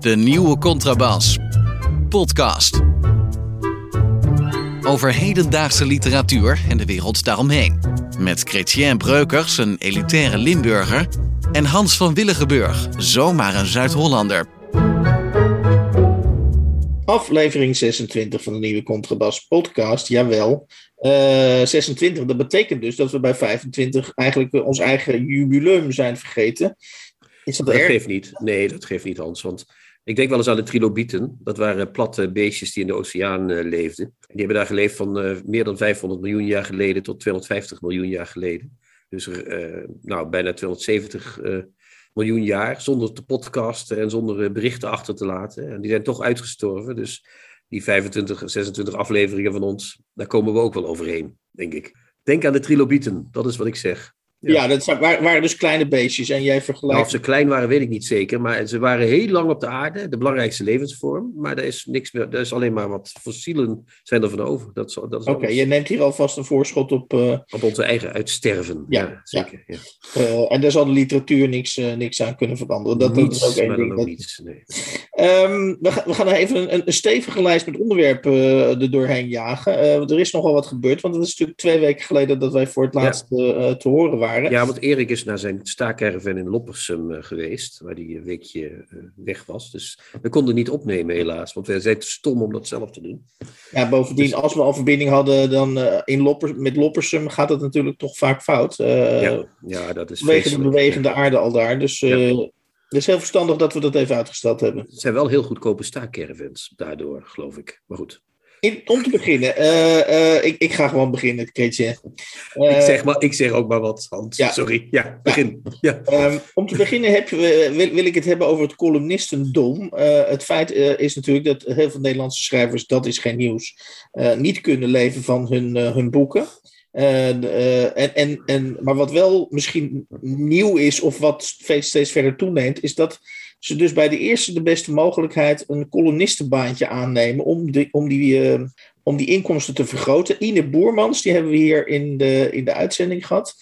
De nieuwe Contrabas. Podcast. Over hedendaagse literatuur en de wereld daaromheen. Met Chrétien Breukers, een elitaire Limburger. En Hans van Willigenburg, zomaar een Zuid-Hollander. Aflevering 26 van de nieuwe Contrabas podcast, jawel. Eh 26, dat betekent dus dat we bij 25 eigenlijk eh, ons eigen jubileum zijn vergeten. Is dat, Dat erg? geeft niet. Nee, dat geeft niet, Hans. Want ik denk wel eens aan de trilobieten. Dat waren platte beestjes die in de oceaan eh, leefden. En die hebben daar geleefd van eh, meer dan 500 miljoen jaar geleden tot 250 miljoen jaar geleden. Dus eh, nou, bijna 270 eh, miljoen jaar zonder te podcasten en zonder eh, berichten achter te laten. En die zijn toch uitgestorven. Dus die 25, 26 afleveringen van ons, daar komen we ook wel overheen, denk ik. Denk aan de trilobieten, dat is wat ik zeg. Ja, dat waren, dus kleine beestjes en jij Nou, of vergelijkt. ze klein waren, weet ik niet zeker. Maar ze waren heel lang op de aarde. De belangrijkste levensvorm. Maar er is niks meer. Er is alleen maar wat fossielen zijn er van over. Dat dat Oké, je neemt hier alvast een voorschot op. eh, Op onze eigen uitsterven. Ja, Ja, zeker. Ja. eh, en daar zal de literatuur niks, eh, niks aan kunnen veranderen. Dat, dat niets, is ook één ding. Dat- niets. Nee. Ehm, we, gaan, we gaan even een, een stevige lijst met onderwerpen er doorheen jagen. Er is nogal wat gebeurd, want het is natuurlijk twee weken geleden dat wij voor het laatst te horen waren. Ja, want Erik is naar zijn staakerven in Loppersum eh, geweest. Waar hij een weekje eh, weg was. Dus we konden niet opnemen, helaas. Want wij zijn te stom om dat zelf te doen. Ja, bovendien, Dus- als we al verbinding hadden dan, eh, in Loppers, met Loppersum, gaat het natuurlijk toch vaak fout. Eh ja, ja, dat is vanwege de bewegende aarde al daar. Dus eh, Ja. het is heel verstandig dat we dat even uitgesteld hebben. Het zijn wel heel goedkope staakcaravans daardoor, geloof ik. Maar goed. In, om te beginnen, eh, eh, ik, ik ga gewoon beginnen, Kreetje. ik, Eh, zeg maar, ik zeg ook maar wat, Hans. ja. Sorry. Ja, begin. Ja. Ehm, om te beginnen heb, je- wil, wil ik het hebben over het columnistendom. Het feit is natuurlijk dat heel veel Nederlandse schrijvers, dat is geen nieuws, niet kunnen leven van hun, hun boeken. En, en, en, maar wat wel misschien nieuw is, of wat steeds verder toeneemt, is dat ze dus bij de eerste de beste mogelijkheid een columnistenbaantje aannemen om, de, om, die, eh, om die inkomsten te vergroten. Ine Boermans, die hebben we hier in de, in de uitzending gehad.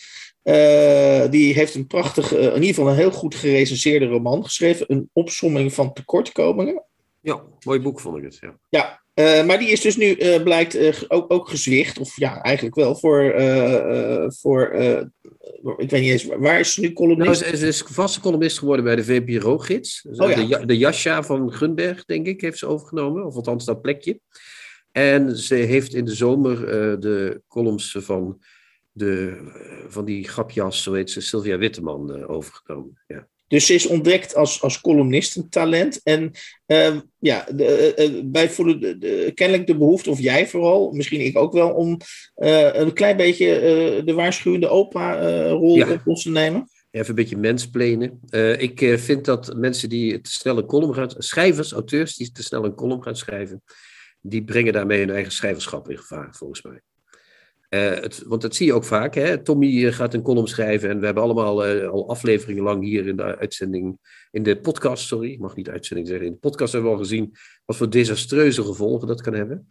Eh, die heeft een prachtig, eh, in ieder geval een heel goed gerecenseerde roman geschreven. Een opsomming van tekortkomingen. ja, mooi boek vond ik het. Ja. Ja, eh, maar die is dus nu, eh, blijkt, eh, ook, ook gezwicht. Of ja, eigenlijk wel voor, voor ik weet niet eens, waar is ze nu Nou, columnist? ze, ze is vaste columnist geworden bij de VPRO-gids. Oh ja. de, Ja- de Jascha van Gunberg, denk ik, heeft ze overgenomen. Of althans dat plekje. En ze heeft in de zomer de columns van, de, van die grapjas, zo heet ze, Sylvia Witteman, overgenomen. Ja. Dus ze is ontdekt als, als columnistentalent. En eh, ja, de, eh, eh, wij voelen de, de- kennelijk de behoefte, of jij vooral, misschien ik ook wel, om eh, een klein beetje de waarschuwende opa-rol Ja. op ons te nemen. Even een beetje mensplenen. Ik vind dat mensen die te snel een column gaan... Schrijvers, auteurs die te snel een column gaan schrijven... die brengen daarmee hun eigen schrijverschap in gevaar, volgens mij. Eh, want dat zie je ook vaak. Hè? Tommy eh, gaat een column schrijven... en we hebben allemaal eh, al afleveringen lang hier in de uitzending... in de podcast, sorry, ik mag niet uitzending zeggen... in de podcast hebben we al gezien... wat voor desastreuze gevolgen dat kan hebben...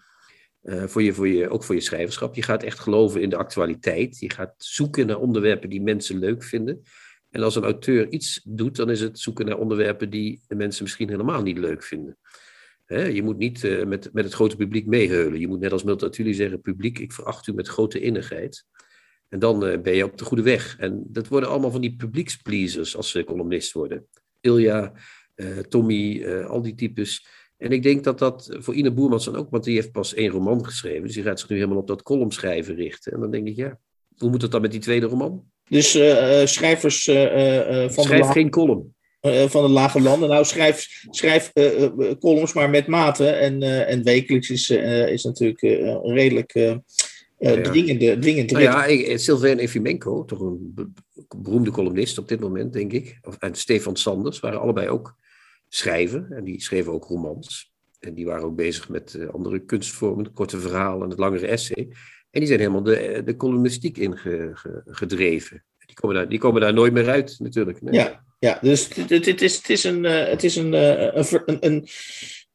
Voor je, voor je, ook voor je schrijverschap. Je gaat echt geloven in de actualiteit. Je gaat zoeken naar onderwerpen die mensen leuk vinden. En als een auteur iets doet, dan is het zoeken naar onderwerpen die de mensen misschien helemaal niet leuk vinden. Je moet niet eh, met, met het grote publiek meeheulen. Je moet net als Multatuli zeggen, publiek, ik veracht u met grote innigheid. En dan eh, ben je op de goede weg. En dat worden allemaal van die publiekspleasers als ze columnist worden. Ilja, eh, Tommy, al die types. En ik denk dat dat voor Ine Boermans dan ook, want die heeft pas één roman geschreven. Dus die gaat zich nu helemaal op dat columnschrijven richten. En dan denk ik, ja, hoe moet het dan met die tweede roman? Dus schrijvers van, de Schrijf geen column. Eh, van de lage landen. Nou, schrijf, schrijf eh, eh, columns maar met mate. En, eh, en wekelijks is, eh, is natuurlijk eh, een redelijk eh, eh, Ja. dwingende, dwingend Nou ja, ik- Sylvain Efimenko, toch een be- beroemde columnist op dit moment, denk ik. En Stefan Sanders waren allebei ook schrijven. En die schreven ook romans. En die waren ook bezig met eh, andere kunstvormen, korte verhaal en het langere essay. En die zijn helemaal de, de columnistiek ingedreven. Die, komen daar, die komen daar nooit meer uit, natuurlijk. Nee. Ja, ja, dus het, het, is, het is een, eh, het is een, eh, een, een,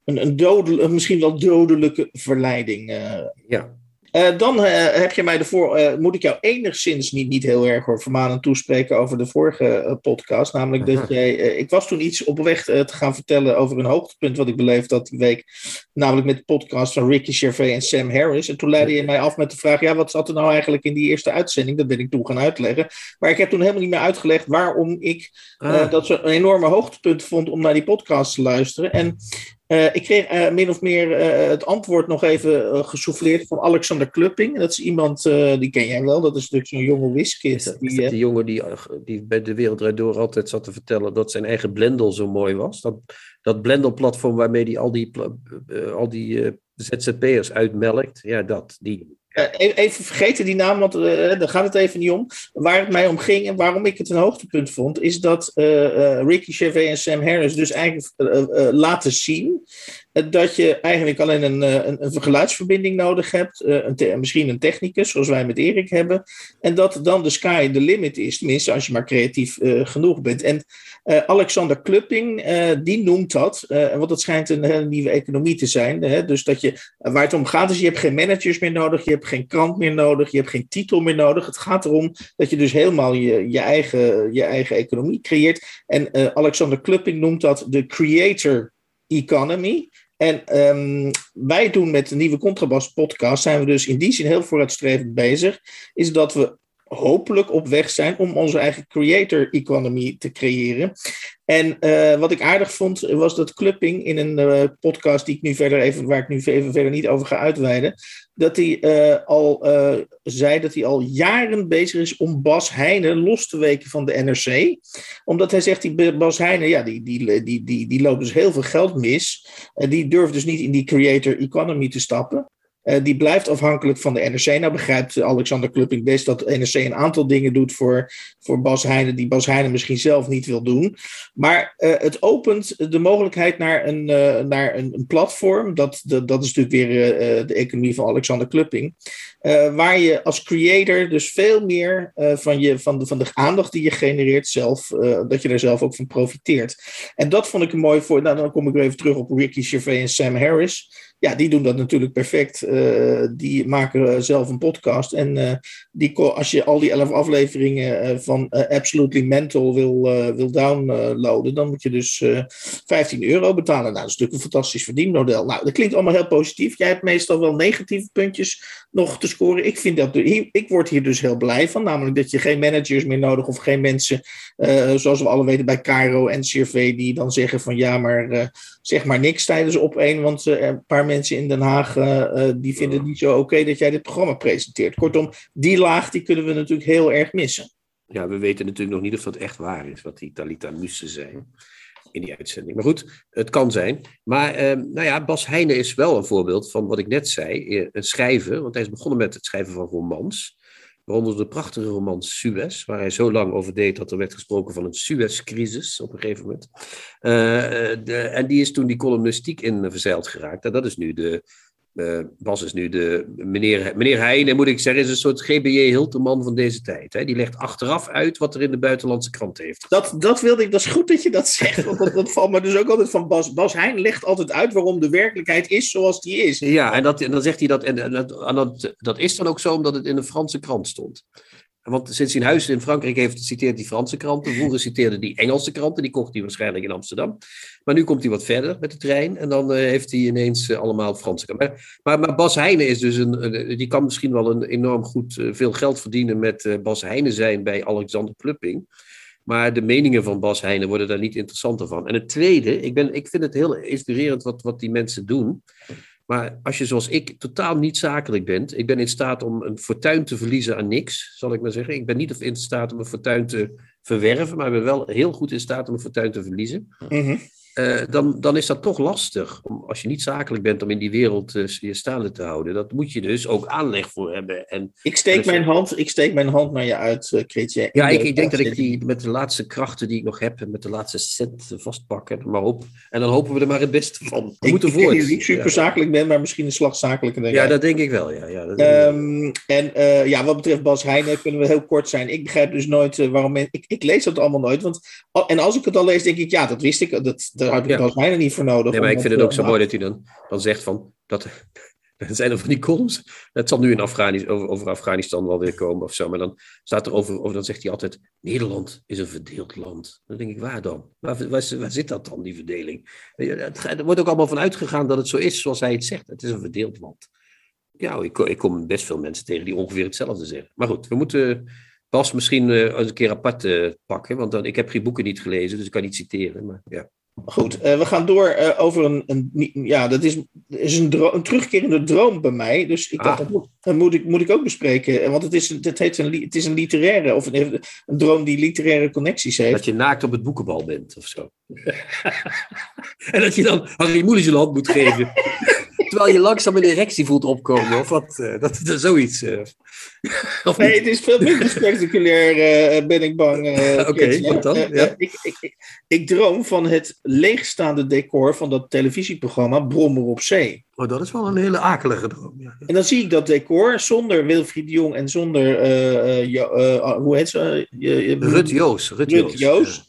een, een, dodel- misschien wel dodelijke verleiding. eh. Ja. Uh, dan uh, heb je mij ervoor, uh, moet ik jou enigszins niet, niet heel erg hoor, vermanend toespreken over de vorige podcast. Namelijk dat jij, ik was toen iets op weg te gaan vertellen over een hoogtepunt wat ik beleefd had die week. Namelijk met de podcast van Ricky Gervais en Sam Harris. En toen leidde je mij af met de vraag, ja wat zat er nou eigenlijk in die eerste uitzending? Dat ben ik toen gaan uitleggen. Maar ik heb toen helemaal niet meer uitgelegd waarom ik ah. dat zo'n enorme hoogtepunt vond om naar die podcast te luisteren. En uh, ik kreeg uh, min of meer uh, het antwoord nog even gesouffleerd van Alexander Klupping. Dat is iemand, die ken jij wel, dat is natuurlijk zo'n jonge whiskist. Die, die jongen die, die bij de Wereld Door altijd zat te vertellen dat zijn eigen Blendel zo mooi was. Dat, dat Blendel-platform waarmee hij al die, al die ZZP'ers uitmelkt. Ja, dat, die, even vergeten die naam, want uh, daar gaat het even niet om. Waar het mij om ging en waarom ik het een hoogtepunt vond, is dat Ricky Gervais en Sam Harris dus eigenlijk laten zien dat je eigenlijk alleen een, een, een geluidsverbinding nodig hebt, een misschien een technicus, zoals wij met Erik hebben, en dat dan de sky the limit is, tenminste als je maar creatief genoeg bent. En Alexander Klupping, die noemt dat, want het schijnt een hele nieuwe economie te zijn, dus dat je, waar het om gaat is, je hebt geen managers meer nodig, je hebt geen krant meer nodig, je hebt geen titel meer nodig. Het gaat erom dat je dus helemaal je, je, eigen, je eigen economie creëert. En Alexander Klupping noemt dat de creator economy. En um, wij doen met de nieuwe Contrabas podcast, zijn we dus in die zin heel vooruitstrevend bezig, is dat we hopelijk op weg zijn om onze eigen creator economy te creëren. En uh, wat ik aardig vond, was dat Clupping in een uh, podcast die ik nu verder even, waar ik nu even verder niet over ga uitweiden, dat hij uh, al zei dat hij al jaren bezig is om Bas Heijnen los te weken van de NRC. Omdat hij zegt, die Bas Heijnen, ja, die, die, die, die, die loopt dus heel veel geld mis. En die durft dus niet in die creator economy te stappen. Uh, die blijft afhankelijk van de NRC. Nou begrijpt Alexander Klupping best dat NRC een aantal dingen doet voor, voor Bas Heijnen, die Bas Heijnen misschien zelf niet wil doen. Maar uh, het opent de mogelijkheid naar een, uh, naar een, platform. Dat, dat, dat is natuurlijk weer de economie van Alexander Klupping. waar je als creator dus veel meer van, je, van, de, van de aandacht die je genereert zelf, dat je er zelf ook van profiteert. En dat vond ik een mooi voor. Nou, dan kom ik weer even terug op Ricky Gervais en Sam Harris. Ja, die doen dat natuurlijk perfect. Uh, die maken zelf een podcast. En uh, die, als je al die elf afleveringen uh, van Absolutely Mental wil, wil downloaden, dan moet je dus 15 euro betalen. Nou, dat is natuurlijk een fantastisch verdienmodel. Nou, dat klinkt allemaal heel positief. Jij hebt meestal wel negatieve puntjes nog te scoren. Ik, vind dat, ik word hier dus heel blij van. Namelijk dat je geen managers meer nodig of geen mensen, zoals we alle weten bij Cairo en CRV, die dan zeggen van ja, maar zeg maar niks tijdens op één, want een paar mensen in Den Haag die vinden het niet zo oké dat jij dit programma presenteert. Kortom, die laag die kunnen we natuurlijk heel erg missen. Ja, we weten natuurlijk nog niet of dat echt waar is, wat die Talita Mussen zijn in die uitzending. Maar goed, het kan zijn. Maar nou ja, Bas Heijnen is wel een voorbeeld van wat ik net zei, een schrijver, want hij is begonnen met het schrijven van romans. Waaronder de prachtige roman Suez, waar hij zo lang over deed dat er werd gesproken van een Suez-crisis op een gegeven moment. Uh, de, en die is toen die columnistiek in verzeild geraakt. Dat is nu de, uh, Bas is nu de meneer, meneer Heijnen, moet ik zeggen, is een soort GBJ Hilterman van deze tijd. Hè? Die legt achteraf uit wat er in de buitenlandse krant heeft. Dat, dat wilde ik, dat is goed dat je dat zegt. Want dat, dat valt me dus ook altijd van Bas. Bas Heijn legt altijd uit waarom de werkelijkheid is zoals die is. Ja, en, dat, en dan zegt hij dat, en, en dat, en dat, dat is dan ook zo omdat het in een Franse krant stond. Want sinds hij huis in Frankrijk heeft, citeert hij Franse kranten. Vroeger citeerde hij Engelse kranten, die kocht hij waarschijnlijk in Amsterdam. Maar nu komt hij wat verder met de trein en dan uh, heeft hij ineens uh, allemaal Franse kranten. Maar, maar, Bas Heijnen is dus een, die kan misschien wel een enorm goed veel geld verdienen met Bas Heijnen zijn bij Alexander Klupping. Maar de meningen van Bas Heijnen worden daar niet interessanter van. En het tweede, ik, ben, ik vind het heel inspirerend wat, wat die mensen doen. Maar als je zoals ik totaal niet zakelijk bent, ik ben in staat om een fortuin te verliezen aan niks, zal ik maar zeggen. Ik ben niet in staat om een fortuin te verwerven, maar ik ben wel heel goed in staat om een fortuin te verliezen. Mm uh, dan, dan is dat toch lastig. Om, als je niet zakelijk bent om in die wereld uh, je staande te houden. Dat moet je dus ook aanleg voor hebben. En, ik, steek mijn hand, ik steek mijn hand naar je uit, uh. Ja, ik, ik denk dat ik die met de laatste krachten die ik nog heb, met de laatste cent vastpakken. Maar op, en dan hopen we er maar het beste van. We ik, moeten voort. Ik niet super zakelijk ben, maar misschien een slag zakelijker dan Ja, dat denk ik wel. Ja, ja, dat um, en ja, wat betreft Bas Heijnen kunnen we heel kort zijn. Ik begrijp dus nooit waarom men, ik, ik lees dat allemaal nooit. Want, en als ik het al lees, denk ik, ja, dat wist ik. Dat, ik ja. Heijnen niet voor nodig. Nee, maar ik vind het ook zo mooi dat hij dan, dan zegt van dat, Dan zijn er van die columns. Het zal nu in Afghanistan, over, over Afghanistan wel weer komen of zo. Maar dan staat er over, over dan zegt hij altijd: Nederland is een verdeeld land. Dan denk ik, waar dan? Waar, waar, waar zit dat dan, die verdeling? Er wordt ook allemaal van uitgegaan dat het zo is zoals hij het zegt. Het is een verdeeld land. Ja, ik, ik kom best veel mensen tegen die ongeveer hetzelfde zeggen. Maar goed, we moeten Bas misschien uh, een keer apart pakken. Want dan, ik heb geen boeken niet gelezen, dus ik kan niet citeren. Maar, ja. Goed, uh, we gaan door over een, een, Ja, dat is, is een, terugkerende droom bij mij. Dus ik dacht, ah. dat, moet, dat moet, ik, moet ik ook bespreken. Want het is, het heet een, het is een literaire, of een, een droom die literaire connecties heeft. Dat je naakt op het boekenbal bent of zo. en dat je dan Harry hand moet geven. Terwijl je langzaam een erectie voelt opkomen, of wat? Uh, dat is zoiets. Uh, nee, het is veel minder spectaculair, uh, ben ik bang. Oké, okay, wat dan? Ja. Ik, ik, ik, ik, droom van het leegstaande decor van dat televisieprogramma Brommer op Zee. Oh, dat is wel een hele akelige droom. Ja. En dan zie ik dat decor zonder Wilfried de Jong en zonder, hoe heet ze? Rut Joos. Rut, Joos.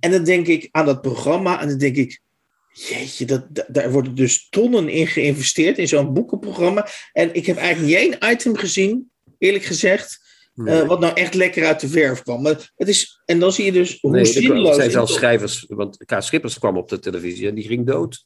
En dan denk ik aan dat programma en dan denk ik, Jeetje, dat, daar worden dus tonnen in geïnvesteerd in zo'n boekenprogramma. En ik heb eigenlijk niet één item gezien, eerlijk gezegd, uh, wat nou echt lekker uit de verf kwam. Maar het is, en dan zie je dus hoe nee, zinloos... Er zijn zelfs schrijvers, want K. Schippers kwam op de televisie en die ging dood.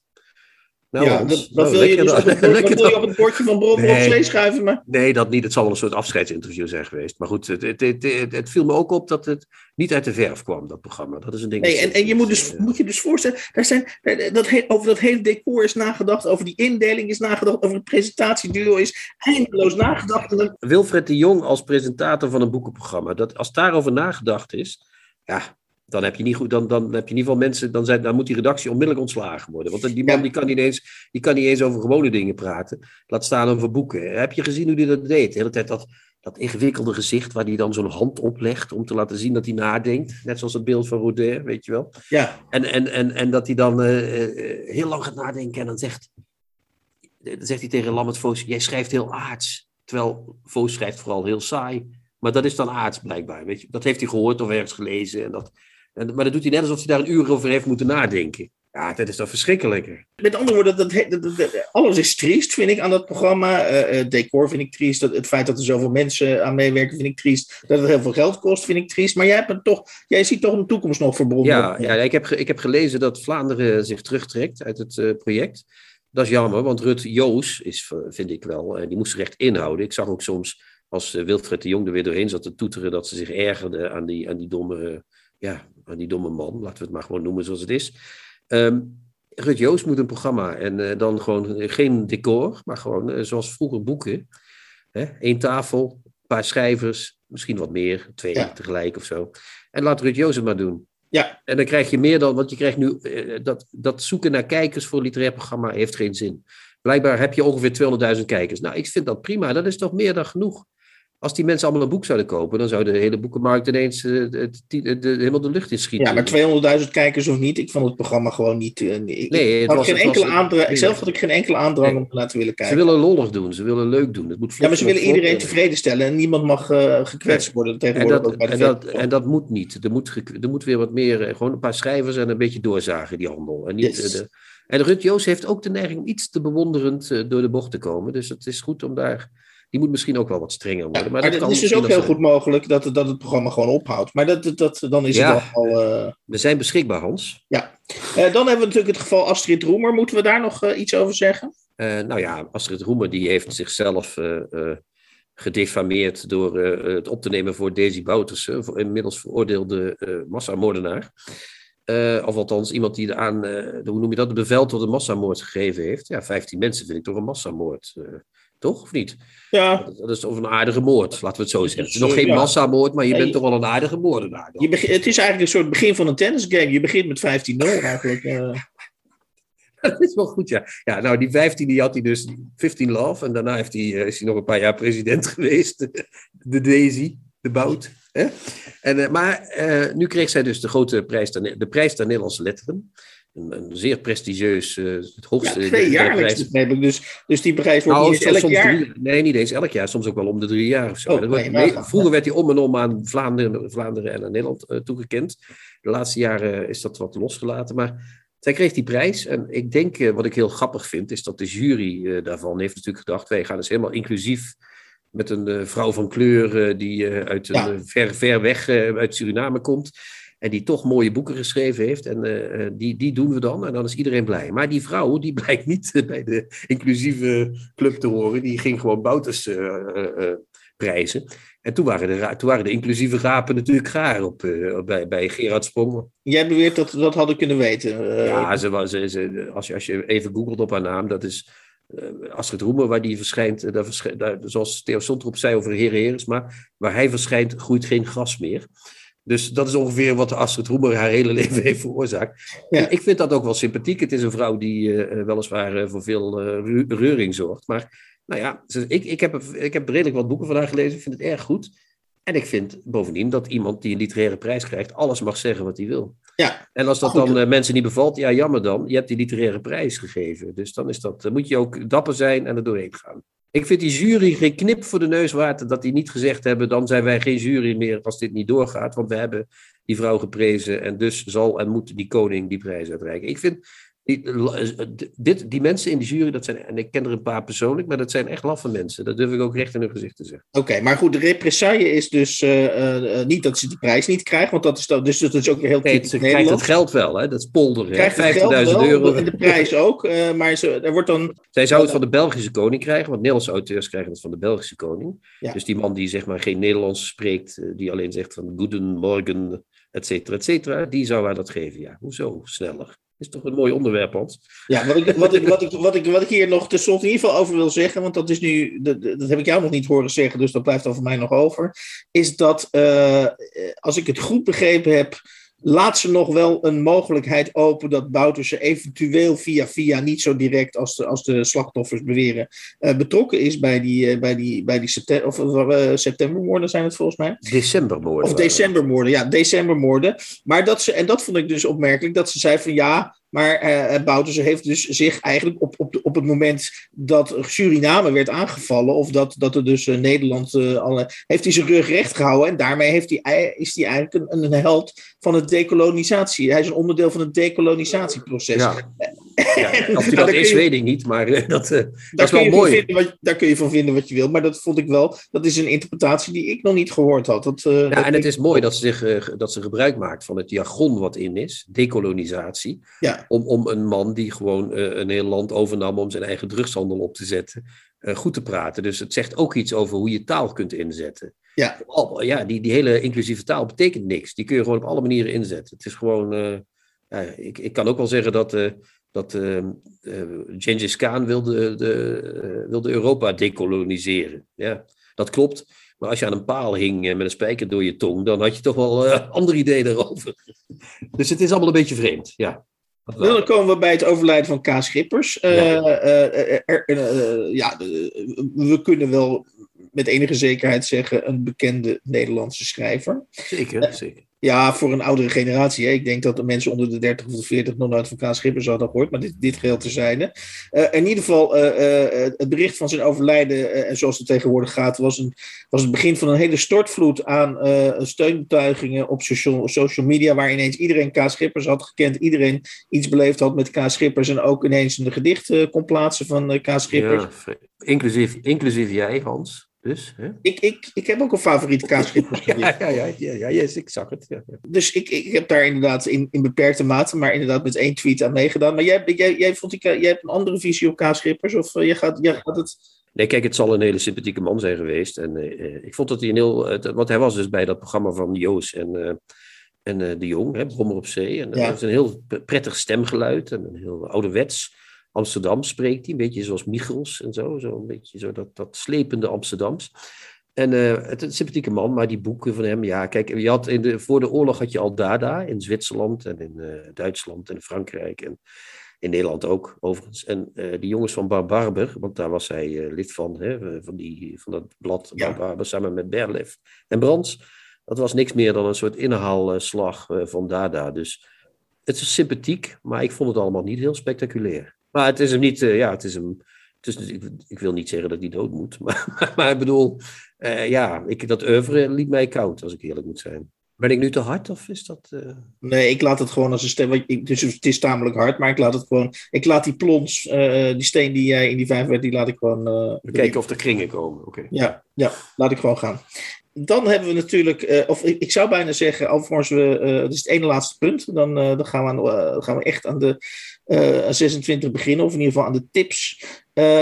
Nou, ja, dat, dat wil je dus op het, wil je op het bordje van Brom nee, vlees schuiven. Maar... Nee, dat niet. Het zal wel een soort afscheidsinterview zijn geweest. Maar goed, het, het, het, het, viel me ook op dat het niet uit de verf kwam, dat programma. Dat is een ding. Nee, en, en je moet, dus, moet je dus voorstellen, daar zijn, dat he, over dat hele decor is nagedacht, over die indeling is nagedacht, over het presentatieduo is eindeloos nagedacht. Dan... Wilfred de Jong als presentator van een boekenprogramma, dat, als daarover nagedacht is, ja, dan heb je niet goed, dan, dan heb je in ieder geval mensen, dan, zijn, dan moet die redactie onmiddellijk ontslagen worden. Want die man die kan, niet eens, die kan niet eens over gewone dingen praten. Laat staan over boeken. Heb je gezien hoe hij dat deed? De hele tijd dat, dat ingewikkelde gezicht waar hij dan zo'n hand oplegt om te laten zien dat hij nadenkt. Net zoals het beeld van Roder, weet je wel. Ja. En, en, en, en dat hij dan uh, heel lang gaat nadenken en dan zegt, dan zegt hij tegen Lambert Voos, jij schrijft heel aards. Terwijl Voos schrijft vooral heel saai. Maar dat is dan aards blijkbaar. Weet je? Dat heeft hij gehoord of ergens gelezen. En dat, en, maar dat doet hij net alsof hij daar een uur over heeft moeten nadenken. Ja, dat is toch verschrikkelijk. Met andere woorden, dat, dat, dat, alles is triest, vind ik, aan dat programma. Uh, decor vind ik triest. Dat, het feit dat er zoveel mensen aan meewerken, vind ik triest. Dat het heel veel geld kost, vind ik triest. Maar jij, hebt het toch, jij ziet toch een toekomst nog verbonden. Ja, ja ik, heb, ik heb gelezen dat Vlaanderen zich terugtrekt uit het uh, project. Dat is jammer, want Rut Joos is, vind ik wel, uh, die moest zich echt inhouden. Ik zag ook soms, als Wilfred de Jong er weer doorheen zat te toeteren, dat ze zich ergerde aan die, aan die domme ja, die domme man, laten we het maar gewoon noemen zoals het is. Um, Rut Joost moet een programma en uh, dan gewoon geen decor, maar gewoon uh, zoals vroeger boeken. Eén tafel, een paar schrijvers, misschien wat meer, twee ja. tegelijk of zo. En laat Rut Joost het maar doen. Ja. En dan krijg je meer dan, want je krijgt nu, dat, dat zoeken naar kijkers voor een literair programma heeft geen zin. Blijkbaar heb je ongeveer 200.000 kijkers. Nou, ik vind dat prima, dat is toch meer dan genoeg. Als die mensen allemaal een boek zouden kopen, dan zou de hele boekenmarkt ineens de, de, helemaal de lucht in schieten. Ja, maar 200.000 kijkers of niet, ik vond het programma gewoon niet. Ik, nee, het had was, geen enkele was, aandrang, nee, zelf had ik geen enkele aandrang nee. om te laten willen kijken. Ze willen lollig doen, ze willen leuk doen. Het moet ja, maar ze willen iedereen tevreden stellen en niemand mag uh, gekwetst worden tegenwoordig. En dat, en dat, en dat, moet niet. Er moet, er moet weer wat meer, gewoon een paar schrijvers en een beetje doorzagen, die handel. En, niet, yes. de, en Rut Joos heeft ook de neiging om iets te bewonderend door de bocht te komen. Dus het is goed om daar die moet misschien ook wel wat strenger worden. Ja, maar, maar het is dus ook heel goed mogelijk dat, dat het programma gewoon ophoudt. Maar dat, dat, dan is ja, het al. Uh... We zijn beschikbaar, Hans. Ja. Uh, dan hebben we natuurlijk het geval Astrid Roemer. Moeten we daar nog uh, iets over zeggen? nou ja, Astrid Roemer die heeft zichzelf gedefameerd door het op te nemen voor Daisy Bouters, inmiddels veroordeelde massamoordenaar. of althans, iemand die aan, hoe noem je dat, de bevel tot een massamoord gegeven heeft. Ja, 15 mensen vind ik toch een massamoord. Toch, of niet? Ja. Dat, is toch een aardige moord, laten we het zo zeggen. Het is nog geen ja. massamoord, maar je bent toch wel een aardige moordenaar. Je begint, het is eigenlijk een soort begin van een tennisgame. Je begint met 15-0 eigenlijk. Uh. Dat is wel goed, ja. Ja, nou, die 15 die had hij dus 15 love. En daarna heeft hij, is hij nog een paar jaar president geweest. De Daisy, de Bout. Hè? En, uh, maar uh, nu kreeg zij dus de grote prijs, de prijs der Nederlandse letteren een, een zeer prestigieus, uh, het hoogste... Ja, twee jaarlijks begrijp ik. Dus, dus die prijs wordt nou, niet elk jaar... Drie, nee, niet eens elk jaar. Soms ook wel om de drie jaar of zo. Oh, nee, nee, vroeger werd hij om en om aan Vlaanderen, Vlaanderen en aan Nederland uh, toegekend. De laatste jaren is dat wat losgelaten. Maar Zij kreeg die prijs en ik denk, eh, wat ik heel grappig vind, is dat de jury eh, daarvan heeft natuurlijk gedacht, wij gaan dus helemaal inclusief met een eh, vrouw van kleur eh, die eh, uit een Ja. eh, ver, ver weg eh, uit Suriname komt. En die toch mooie boeken geschreven heeft. En eh, eh, die, die doen we dan. En dan is iedereen blij. Maar die vrouw, die blijkt niet bij de inclusieve club te horen. Die ging gewoon Bouters eh, prijzen. En toen waren, de, toen waren de inclusieve rapen natuurlijk gaar op, bij, bij Gerard Sprong. Jij beweert dat we dat hadden kunnen weten. Ja, ze, was- ze, ze- als, je, als je even googelt op haar naam, dat is eh, Astrid Roemer, waar die verschijnt, daar verschijnt daar, zoals Theo Sontrop zei over Heren Heresma, waar hij verschijnt, groeit geen gras meer. Dus dat is ongeveer wat Astrid Roemer haar hele leven heeft veroorzaakt. Ja. En Ik vind dat ook wel sympathiek. Het is een vrouw die eh, eh, weliswaar eh, voor veel ru- reuring zorgt. Maar nou ja, ik, ik, heb, ik heb redelijk wat boeken van haar gelezen. Ik vind het erg goed. En ik vind bovendien dat iemand die een literaire prijs krijgt, alles mag zeggen wat hij wil. ja, En als dat Goed. dan mensen niet bevalt, ja, jammer dan. Je hebt die literaire prijs gegeven. Dus dan is dat, moet je ook dapper zijn en er doorheen gaan. Ik vind die jury geen knip voor de neus waard dat die niet gezegd hebben, dan zijn wij geen jury meer als dit niet doorgaat. Want we hebben die vrouw geprezen en dus zal en moet die koning die prijs uitreiken. Ik vind die, eh, dit, die mensen in de jury, dat zijn, en ik ken er een paar persoonlijk, maar dat zijn echt laffe mensen. Dat durf ik ook recht in hun gezicht te zeggen. oké. Maar goed, de represaille is dus eh, eh, eh, niet dat ze die prijs niet krijgt. Want dat is, dan, dus dat is ook weer heel Nee, ze krijgt het geld wel, hè? dat is geld 50.000 wel, euro. en de prijs ook. eh, maar ze, er wordt dan... Zij zou het van de Belgische koning krijgen, want Nederlandse auteurs krijgen het van de Belgische koning. Ja. Dus die man die zeg maar geen Nederlands spreekt, eh, die alleen zegt van goedemorgen, et cetera, et cetera, die zou haar dat geven. Ja, hoezo sneller? Is toch een mooi onderwerp, Hans? Ja, wat ik, wat, ik, wat, ik, wat, ik, wat ik hier nog tenslotte in ieder geval over wil zeggen, want dat is nu, dat, dat heb ik jou nog niet horen zeggen, dus dat blijft voor mij nog over, is dat, eh, als ik het goed begrepen heb, laat ze nog wel een mogelijkheid open dat Bouterse eventueel via via, niet zo direct als de, als de slachtoffers beweren, eh, betrokken is bij die, eh, bij die, bij die september, of, eh, septembermoorden zijn het volgens mij. Decembermoorden. Of decembermoorden, ja, decembermoorden. Maar dat ze, en dat vond ik dus opmerkelijk, dat ze zei van ja, maar Bouterse heeft dus zich eigenlijk op, op, de- op het moment dat Suriname werd aangevallen, of dat, dat er dus eh, Nederland, eh, alle, heeft hij zijn rug recht gehouden en daarmee heeft hij, is hij eigenlijk een, een held van het decolonisatie. Hij is een onderdeel van het decolonisatieproces. Ja. Ja, of dat is, je- weet ik niet, maar dat, dat Daar is kun, wel mooi. vinden wat, daar kun je van vinden wat je wil, maar dat vond ik wel, dat is een interpretatie die ik nog niet gehoord had. Dat, dat Ja, en het is mooi dat ze, zich, dat ze gebruik maakt van het jargon wat in is, decolonisatie, Ja. Om, om een man die gewoon eh, een heel land overnam om zijn eigen drugshandel op te zetten, eh, goed te praten. Dus het zegt ook iets over hoe je taal kunt inzetten. Ja. Ja, die, die hele inclusieve taal betekent niks. Die kun je gewoon op alle manieren inzetten. Het is gewoon, eh, ja, ik, ik kan ook wel zeggen dat, dat eh, Genghis Khan wilde, de, wilde Europa decoloniseren. Ja, dat klopt. Maar als je aan een paal hing met een spijker door je tong, dan had je toch wel andere ideeën erover. Dus het is allemaal een beetje vreemd, ja. Dan komen we bij het overlijden van K. Schippers. Eh, Ja. eh, er- eh, ja, eh, we kunnen wel met enige zekerheid zeggen een bekende Nederlandse schrijver. Zeker, zeker. Ja, voor een oudere generatie. Hè. Ik denk dat de mensen onder de 30 of de 40 nog nooit van K. Schippers hadden gehoord, maar dit, dit geheel terzijde. Eh in ieder geval, eh, eh, het bericht van zijn overlijden, en zoals het tegenwoordig gaat, was, een, was het begin van een hele stortvloed aan steunbetuigingen op social, media, waar ineens iedereen K. Schippers had gekend, iedereen iets beleefd had met K. Schippers en ook ineens een gedicht kon plaatsen van eh, K. Schippers. Inclusief, inclusief jij, Hans. Dus, hè? Ik, ik, ik heb ook een favoriet K. Schippers gedicht. Ja, ja, ja, ja, ja, yes, ik zag het. Ja. Dus ik, ik heb daar inderdaad in, in beperkte mate, maar inderdaad met één tweet aan meegedaan. Maar jij, jij, jij, vond ik, jij hebt een andere visie op K. Schippers? Of eh, jij, gaat, jij gaat het... Nee, kijk, het zal een hele sympathieke man zijn geweest. En eh, eh, ik vond dat hij een heel. eh, want hij was dus bij dat programma van Joos en, eh, en eh, de Jong, hè, Brommer op Zee. En dat was een heel prettig stemgeluid en een heel ouderwets. Amsterdam spreekt hij, een beetje zoals Michels en zo. zo een beetje zo dat, dat slepende Amsterdams. En eh, het is een sympathieke man, maar die boeken van hem, ja, kijk, je had in de, voor de oorlog had je al Dada in Zwitserland en in eh, Duitsland en Frankrijk en in Nederland ook, overigens. En eh, die jongens van Bar Barber, want daar was hij lid van, hè, van, die, van dat blad Ja. Bar Barber, samen met Berlef en Brands. Dat was niks meer dan een soort inhaalslag van Dada. Dus het is sympathiek, maar ik vond het allemaal niet heel spectaculair. Maar het is hem niet, eh, ja, het is hem. Het is, ik, ik wil niet zeggen dat hij dood moet, maar, maar, ik bedoel, eh, ja, ik, dat oeuvre liet mij koud, als ik eerlijk moet zijn. Ben ik nu te hard of is dat... Uh... Nee, ik laat het gewoon als een stem. Dus het is tamelijk hard, maar ik laat het gewoon... Ik laat die plons, uh, die steen die jij in die vijf werd, die laat ik gewoon... Uh, kijken of er kringen komen, oké. Ja, ja, laat ik gewoon gaan. Dan hebben we natuurlijk, of ik, ik, zou bijna zeggen, alvorens we... het is het ene laatste punt. Dan, dan gaan, we aan, gaan we echt aan de 26 beginnen, of in ieder geval aan de tips.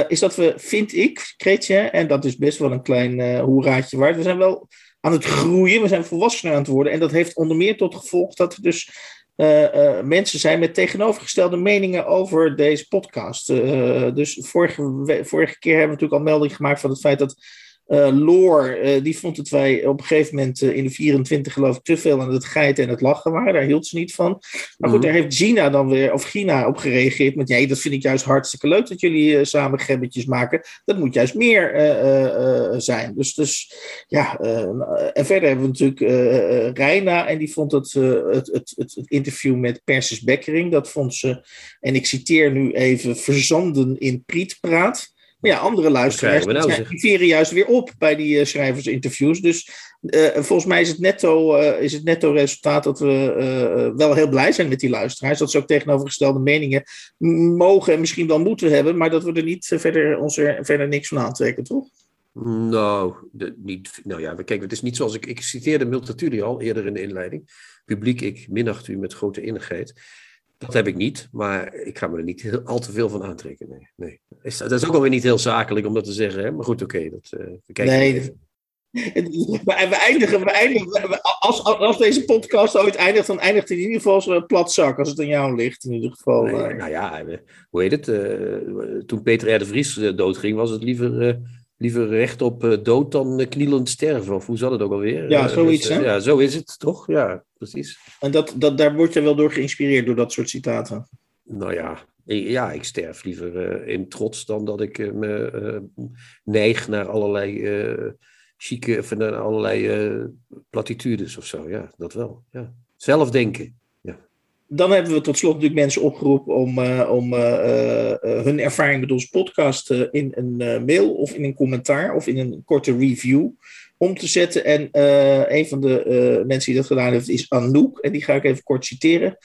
is dat we, vind ik, Kretje, en dat is best wel een klein hoeraadje waard. We zijn wel aan het groeien. We zijn volwassener aan het worden. En dat heeft onder meer tot gevolg dat er dus uh, uh, mensen zijn met tegenovergestelde meningen over deze podcast. Uh, dus vorige, vorige keer hebben we natuurlijk al melding gemaakt van het feit dat uh, Loor, uh, die vond het wij op een gegeven moment uh, in de 24 geloof ik te veel aan het geiten en het lachen waren. Daar hield ze niet van. Maar goed, mm. daar heeft Gina dan weer, of Gina op gereageerd met, ja, dat vind ik juist hartstikke leuk dat jullie samen gebbetjes maken. Dat moet juist meer zijn. Dus, dus ja, en verder hebben we natuurlijk Reina en die vond het, het, het, het, interview met Persis Bekkering, dat vond ze, en ik citeer nu even, verzanden in prietpraat. Maar ja, andere luisteraars nou, die veren juist weer op bij die uh, schrijversinterviews. Dus uh, volgens mij is het, netto, uh, is het netto resultaat dat we wel heel blij zijn met die luisteraars. Dat ze ook tegenovergestelde meningen mogen en misschien wel moeten hebben. Maar dat we er niet verder, ons er verder niks van aantrekken, toch? Nou, de, niet, nou ja, kijk, het is niet zoals ik, ik citeerde Multatuli al eerder in de inleiding. Publiek, ik minacht u met grote innigheid. Dat heb ik niet, maar ik ga me er niet heel, al te veel van aantrekken. Nee, nee. Is, dat is ook alweer niet heel zakelijk om dat te zeggen, hè? maar goed, oké, dat uh, we kijken nee, even. We, eindigen, we eindigen als, als deze podcast ooit eindigt, dan eindigt het in ieder geval zo'n plat zak, als het aan jou ligt, in ieder geval. Nee, uh. Nou ja, hoe heet het? Uh, toen Peter R. de Vries doodging, was het liever liever recht op uh, dood dan uh, knielend sterven. Of hoe zat het ook alweer? Ja, zoiets. Dus, hè? Ja, zo is het toch? Ja, precies. En dat, dat, daar word je wel door geïnspireerd, door dat soort citaten? Nou ja, ja ik sterf liever uh, in trots dan dat ik me neig naar allerlei chique, of naar allerlei platitudes of zo. Ja, dat wel. Ja. Zelf denken dan hebben we tot slot natuurlijk mensen opgeroepen om, om hun ervaring met onze podcast in een mail of in een commentaar of in een korte review om te zetten. En een van de mensen die dat gedaan heeft is Anouk. En die ga ik even kort citeren.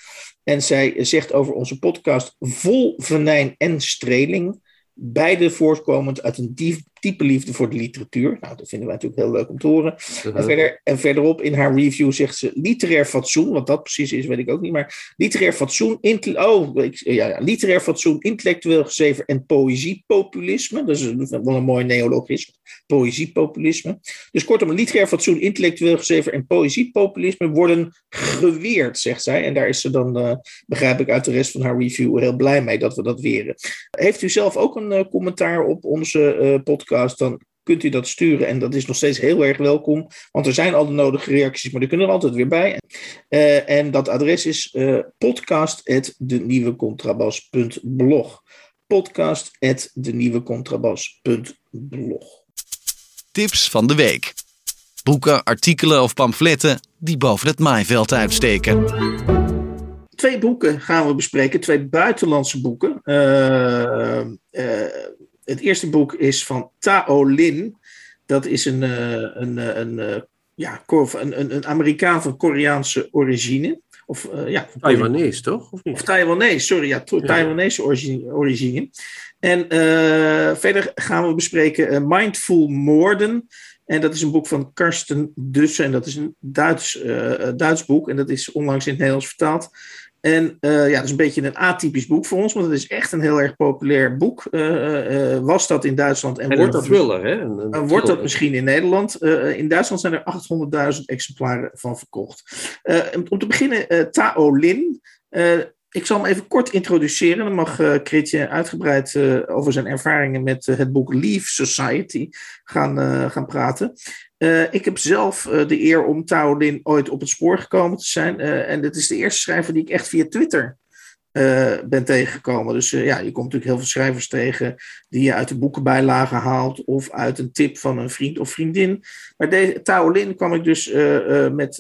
En zij zegt over onze podcast vol venijn en streling. Beide voortkomend uit een diep, diepe liefde voor de literatuur. Nou, dat vinden wij natuurlijk heel leuk om te horen. En, verder, en verderop in haar review zegt ze literair fatsoen. Wat dat precies is, weet ik ook niet. Maar literair fatsoen, oh, ik, ja, ja, literair fatsoen, intellectueel gezever en poëziepopulisme. Dat is wel een mooi neologisme. Poëziepopulisme. Dus kortom, literair fatsoen, intellectueel gezever en poëziepopulisme worden geweerd, zegt zij. En daar is ze dan, uh, begrijp ik uit de rest van haar review, heel blij mee dat we dat weren. Heeft u zelf ook een uh, commentaar op onze uh, podcast? dan kunt u dat sturen. En dat is nog steeds heel erg welkom, want er zijn al de nodige reacties, maar die kunnen er altijd weer bij. Uh, en dat adres is uh, podcast.denieuwecontrabas.blog. Podcast.denieuwecontrabas.blog. Tips van de week. Boeken, artikelen of pamfletten die boven het maaiveld uitsteken. Twee boeken gaan we bespreken, twee buitenlandse boeken. Uh, het eerste boek is van Tao Lin. Dat is een, uh, een, eh, een, een, ja, een, een Amerikaan van Koreaanse origine. Of, uh, ja, Taiwanese, toch? Of, of Taiwanese, sorry, ja, Taiwanese origine. origine. En uh, verder gaan we bespreken Mindful Moorden. En dat is een boek van Karsten Dussen. En dat is een Duits, Duits boek. En dat is onlangs in het Nederlands vertaald. En uh, ja, dat is een beetje een atypisch boek voor ons, want het is echt een heel erg populair boek. Uh, uh, was dat in Duitsland en, en wordt dat thriller, hè? Een, een wordt dat misschien in Nederland? in Duitsland zijn er 800.000 exemplaren van verkocht. om te beginnen, Tao Lin. ik zal hem even kort introduceren. Dan mag uh, Kritje uitgebreid over zijn ervaringen met het boek Leave Society gaan, gaan praten. Uh, ik heb zelf uh, de eer om Tao Lin ooit op het spoor gekomen te zijn. Uh, en dit is de eerste schrijver die ik echt via Twitter ben tegengekomen. Dus ja, je komt natuurlijk heel veel schrijvers tegen die je uit de boekenbijlagen haalt of uit een tip van een vriend of vriendin. Maar de, kwam ik dus met,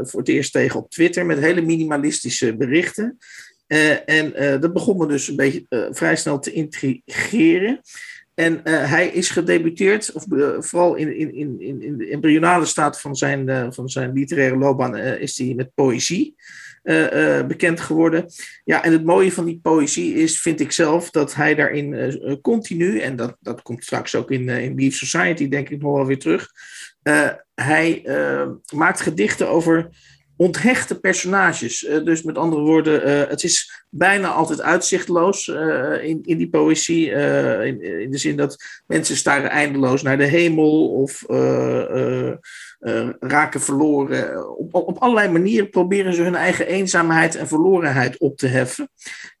voor het eerst tegen op Twitter met hele minimalistische berichten. en dat begon me dus een beetje vrij snel te intrigeren. En hij is gedebuteerd, of vooral in, in, in, in de embryonale staat van zijn, van zijn literaire loopbaan, is hij met poëzie. Bekend geworden. Ja, en het mooie van die poëzie is, vind ik zelf, dat hij daarin continu, en dat, dat komt straks ook in, in Beef Society, denk ik nog wel weer terug. hij maakt gedichten over onthechte personages. dus met andere woorden, het is bijna altijd uitzichtloos in, in die poëzie. In, in, de zin dat mensen staren eindeloos naar de hemel of uh, raken verloren. Op, op allerlei manieren proberen ze hun eigen eenzaamheid en verlorenheid op te heffen.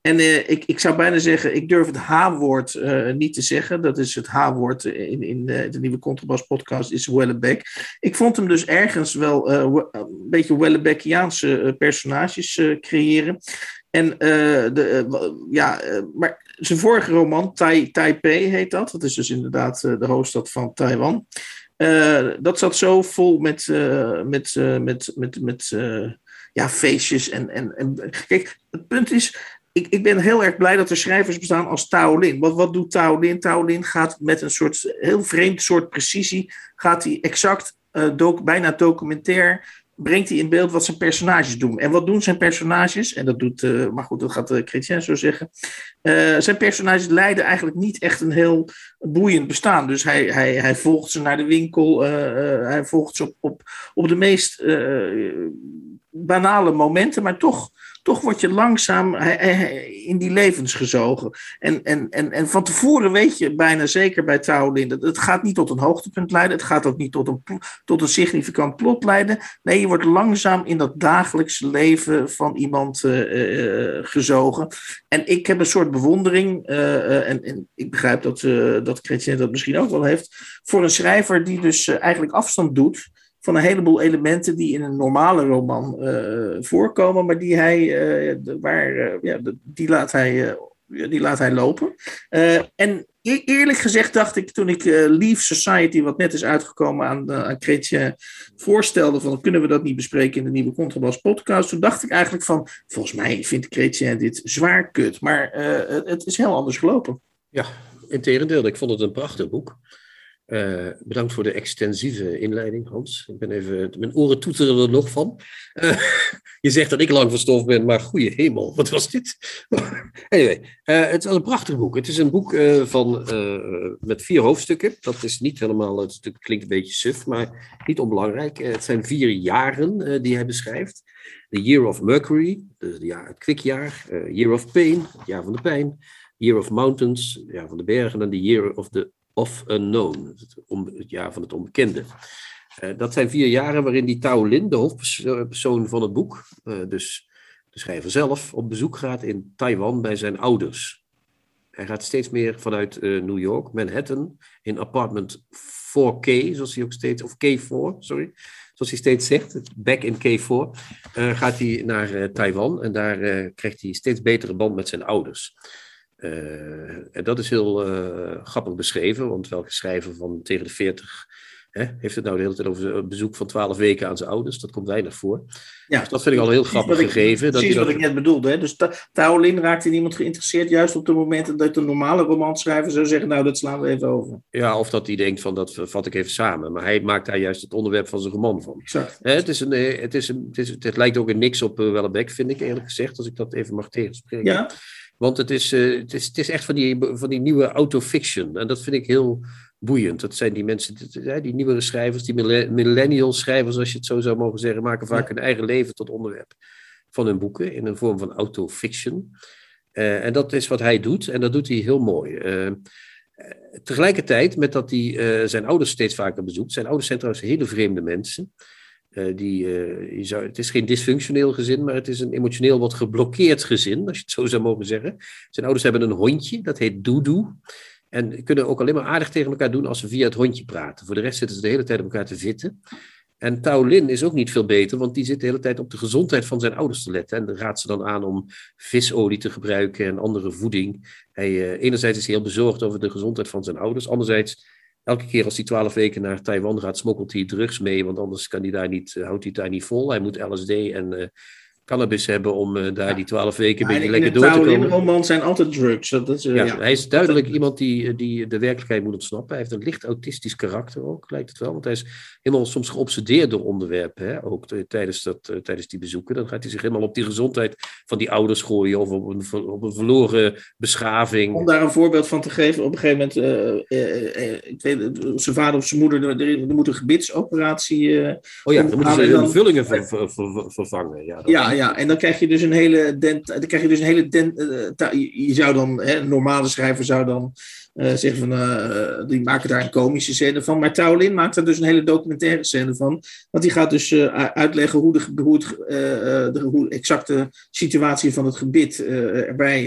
En uh, ik, ik zou bijna zeggen, ik durf het H-woord uh, niet te zeggen. Dat is het H-woord in, in de, de nieuwe Contrabas podcast, is Wellebeck. Ik vond hem dus ergens wel een beetje Wellebeckiaanse personages creëren. En de, ja, maar zijn vorige roman, tai, Taipei heet dat. Dat is dus inderdaad de hoofdstad van Taiwan. Uh, dat zat zo vol met, uh, met, uh, met, met, met ja, feestjes. En, en, en, kijk, het punt is, ik, ik ben heel erg blij dat er schrijvers bestaan als Tao Lin. Wat, wat doet Tao Lin? Tao Lin gaat met een soort heel vreemd soort precisie, gaat hij exact, doc, bijna documentair brengt hij in beeld wat zijn personages doen. En wat doen zijn personages? En dat doet, uh, maar goed, dat gaat uh, zo zeggen. Uh, zijn personages leiden eigenlijk niet echt een heel boeiend bestaan. Dus hij, hij, hij volgt ze naar de winkel. hij volgt ze op, op, op de meest banale momenten, maar toch toch word je langzaam in die levens gezogen. En, en, en, en van tevoren weet je bijna zeker bij Taolin dat het gaat niet tot een hoogtepunt leiden. Het gaat ook niet tot een, tot een significant plot leiden. Nee, je wordt langzaam in dat dagelijkse leven van iemand uh, gezogen. En ik heb een soort bewondering, uh, en, en, ik begrijp dat, dat Chrétien dat misschien ook wel heeft, voor een schrijver die dus eigenlijk afstand doet van een heleboel elementen die in een normale roman uh, voorkomen, maar die hij, uh, waar, uh, ja, die, laat hij, die laat hij lopen. en e-, eerlijk gezegd dacht ik toen ik Leave Society, wat net is uitgekomen aan, aan Chrétien, voorstelde van kunnen we dat niet bespreken in de nieuwe Contrabas podcast, toen dacht ik eigenlijk van volgens mij vindt Chrétien dit zwaar kut, maar het, het is heel anders gelopen. Ja, in tegendeel, ik vond het een prachtig boek. Uh, bedankt voor de extensieve inleiding, Hans. Ik ben even, mijn oren toeteren er nog van. Uh, je zegt dat ik lang verstof ben, maar goede hemel, wat was dit? anyway, uh, het is een prachtig boek. Het is een boek van, met vier hoofdstukken. Dat is niet helemaal, het klinkt een beetje suf, maar niet onbelangrijk. het zijn vier jaren die hij beschrijft. The Year of Mercury, dus ja, het kwikjaar. year of Pain, het jaar van de pijn. Year of Mountains, het jaar van de bergen. En The Year of the of Unknown, het, jaar van het onbekende. Uh, dat zijn vier jaren waarin die Tao Lin, de hoofdpersoon van het boek, uh, dus de schrijver zelf, op bezoek gaat in Taiwan bij zijn ouders. Hij gaat steeds meer vanuit uh, New York, Manhattan, in apartment 4K, zoals hij ook steeds, of K4, sorry, zoals hij steeds zegt, back in K4, gaat hij naar Taiwan en daar krijgt hij steeds betere band met zijn ouders. Uh, en dat is heel uh, grappig beschreven, want welke schrijver van tegen de 40 hè, heeft het nou de hele tijd over een bezoek van 12 weken aan zijn ouders? Dat komt weinig voor. Ja, dus dat vind ik al een heel grappig gegeven. Precies dat wat ik net bedoelde. Hè? Dus Taolin raakt in iemand geïnteresseerd juist op de momenten dat een normale romanschrijver zou zeggen, nou dat slaan we even over. Ja, of dat hij denkt van dat vat ik even samen. Maar hij maakt daar juist het onderwerp van zijn roman van. Exact. Hè, het, is een, eh, het, is een, het, is, het lijkt ook in niks op uh, Wellebeck, vind ik eerlijk gezegd, als ik dat even mag tegenspreken. Ja. Want het is, uh, het is, het is echt van die, van die nieuwe autofiction. En dat vind ik heel boeiend. Dat zijn die mensen, die nieuwere schrijvers, die millennial schrijvers, als je het zo zou mogen zeggen, maken vaak hun eigen leven tot onderwerp van hun boeken in een vorm van autofiction. Uh, en dat is wat hij doet en dat doet hij heel mooi. Uh, tegelijkertijd met dat hij zijn ouders steeds vaker bezoekt. Zijn ouders zijn trouwens hele vreemde mensen. Uh, die, zou, het is geen dysfunctioneel gezin, maar het is een emotioneel wat geblokkeerd gezin, als je het zo zou mogen zeggen. Zijn ouders hebben een hondje, dat heet Doedoe. En kunnen ook alleen maar aardig tegen elkaar doen als ze via het hondje praten. Voor de rest zitten ze de hele tijd op elkaar te zitten. En Taolin is ook niet veel beter, want die zit de hele tijd op de gezondheid van zijn ouders te letten. En raadt ze dan aan om visolie te gebruiken en andere voeding. Hij, uh, enerzijds is hij heel bezorgd over de gezondheid van zijn ouders. Anderzijds elke keer als hij twaalf weken naar Taiwan gaat, smokkelt hij drugs mee, want anders kan hij daar niet, eh, houdt hij daar niet vol. Hij moet LSD en uh, cannabis hebben om uh, daar die twaalf weken een beetje lekker door te komen. In een roman zijn altijd drugs. Dat is, uh, ja, ja, hij is duidelijk iemand die, die de werkelijkheid moet ontsnappen. Hij heeft een licht autistisch karakter ook, lijkt het wel. Want hij is helemaal soms geobsedeerd door onderwerpen. Hè? Ook tijdens, dat, uh, tijdens die bezoeken. Dan gaat hij zich helemaal op die gezondheid van die ouders gooien. Of op een, op een verloren beschaving. Om daar een voorbeeld van te geven. Op een gegeven moment, ik weet, zijn vader of zijn moeder, er, er moet een gebitsoperatie. oh ja, dan moeten ze hun vullingen ver, ver, ver, vervangen. Ja, ja, ja, en dan krijg je dus een hele dent, dan krijg je dus een hele dent, uh, je zou dan, hè, een normale schrijver zou dan uh, zeggen van, uh, die maken daar een komische scène van. Maar Taolin maakt er dus een hele documentaire scène van. Want die gaat dus uitleggen hoe, de, hoe, het, de hoe exacte situatie van het gebit erbij...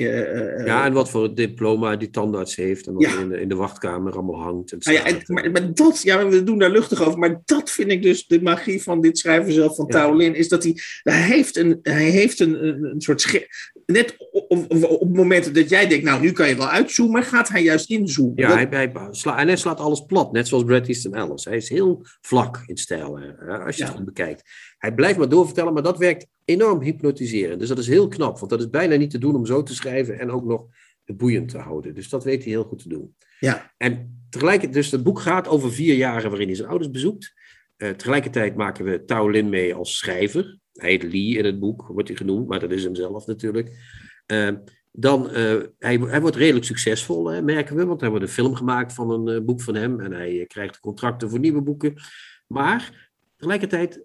ja, en wat voor diploma die tandarts heeft en wat ja. in, de, in de wachtkamer allemaal hangt. En ah, ja, en, maar, maar, dat, ja, we doen daar luchtig over, maar dat vind ik dus de magie van dit schrijver zelf van ja. Taolin, is dat hij, hij heeft een, hij heeft een, een, een soort... Net op, op, op het moment dat jij denkt, nou, nu kan je wel uitzoomen, gaat hij juist inzoomen. Ja, hij, hij, sla, en hij slaat alles plat, net zoals Bret Easton Ellis. Hij is heel vlak in stijl, als je ja. het goed bekijkt. Hij blijft maar doorvertellen, maar dat werkt enorm hypnotiserend. Dus dat is heel knap, want dat is bijna niet te doen om zo te schrijven en ook nog boeiend te houden. Dus dat weet hij heel goed te doen. Ja. En tegelijkertijd, dus het boek gaat over vier jaren waarin hij zijn ouders bezoekt. Uh, tegelijkertijd maken we Tao Lin mee als schrijver. Hij heet Lee in het boek, wordt hij genoemd, maar dat is hem zelf natuurlijk. Uh, dan, uh, hij, hij wordt redelijk succesvol, hè, merken we, want er wordt een film gemaakt van een uh, boek van hem en hij krijgt contracten voor nieuwe boeken. Maar tegelijkertijd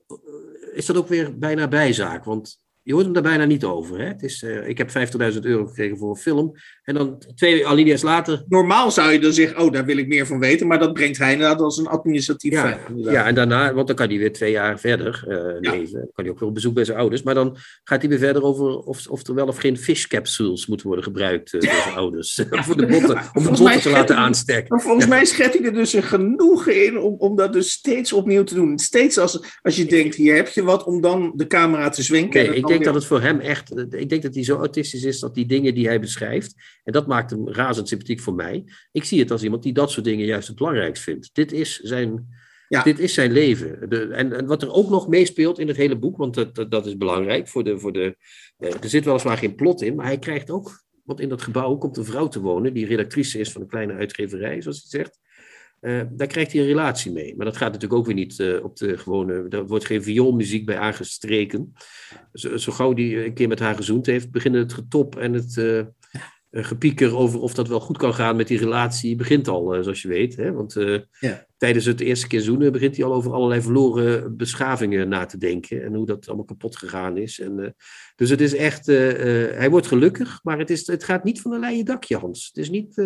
is dat ook weer bijna bijzaak, want je hoort hem daar bijna niet over. Hè? Het is, ik heb 50.000 euro gekregen voor een film. En dan twee alinea's later. Normaal zou je dan zeggen: Oh, daar wil ik meer van weten. Maar dat brengt hij inderdaad als een administratief ja, feit. Ja, en daarna, want dan kan hij weer twee jaar verder uh, ja. leven. Dan kan hij ook weer op bezoek bij zijn ouders. Maar dan gaat hij weer verder over of, of er wel of geen fishcapsules moeten worden gebruikt uh, door zijn ouders. voor de botten, om de botten te laten aanstekken. Maar volgens mij schet hij er dus een genoegen in om, om dat dus steeds opnieuw te doen. Steeds als, als je denkt: Hier heb je wat, om dan de camera te zwenken. Nee, ik denk dat het voor hem echt. Ik denk dat hij zo autistisch is dat die dingen die hij beschrijft. En dat maakt hem razend sympathiek voor mij. Ik zie het als iemand die dat soort dingen juist het belangrijkst vindt. Dit is zijn, ja. dit is zijn leven. De, en, en, wat er ook nog meespeelt in het hele boek, want dat, dat, dat is belangrijk voor de. Voor de uh, er zit weliswaar geen plot in, maar hij krijgt ook. Want in dat gebouw komt een vrouw te wonen die redactrice is van een kleine uitgeverij, zoals hij zegt. Uh, daar krijgt hij een relatie mee. Maar dat gaat natuurlijk ook weer niet uh, op de gewone. Er wordt geen vioolmuziek bij aangestreken. Zo, zo gauw die een keer met haar gezoend heeft, beginnen het getop en het uh, gepieker over of dat wel goed kan gaan met die relatie. Begint al, zoals je weet. Hè? Want ja. tijdens het eerste keer zoenen begint hij al over allerlei verloren beschavingen na te denken. En hoe dat allemaal kapot gegaan is. En, dus het is echt. hij wordt gelukkig, maar het, is, het gaat niet van een leien dakje, Hans. Het is niet.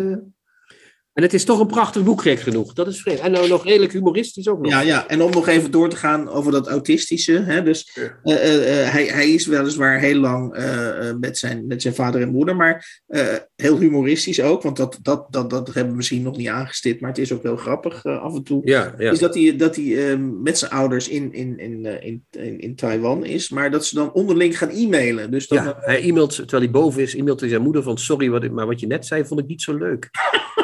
En het is toch een prachtig boek, gek genoeg. Dat is vreemd. En nou nog redelijk humoristisch ook nog. Ja, ja. en om nog even door te gaan over dat autistische. Hè, dus, ja. uh, uh, hij, hij is weliswaar heel lang uh, met, zijn, met zijn vader en moeder, maar heel humoristisch ook. Want dat, dat, dat, dat hebben we misschien nog niet aangestipt, maar het is ook wel grappig af en toe. Ja, ja. Is dat hij, dat hij met zijn ouders in, in, in, in, in, in Taiwan is, maar dat ze dan onderling gaan e-mailen. Dus dan, ja, hij e-mailt, terwijl hij boven is, e-mailt hij zijn moeder van sorry, wat maar wat je net zei vond ik niet zo leuk.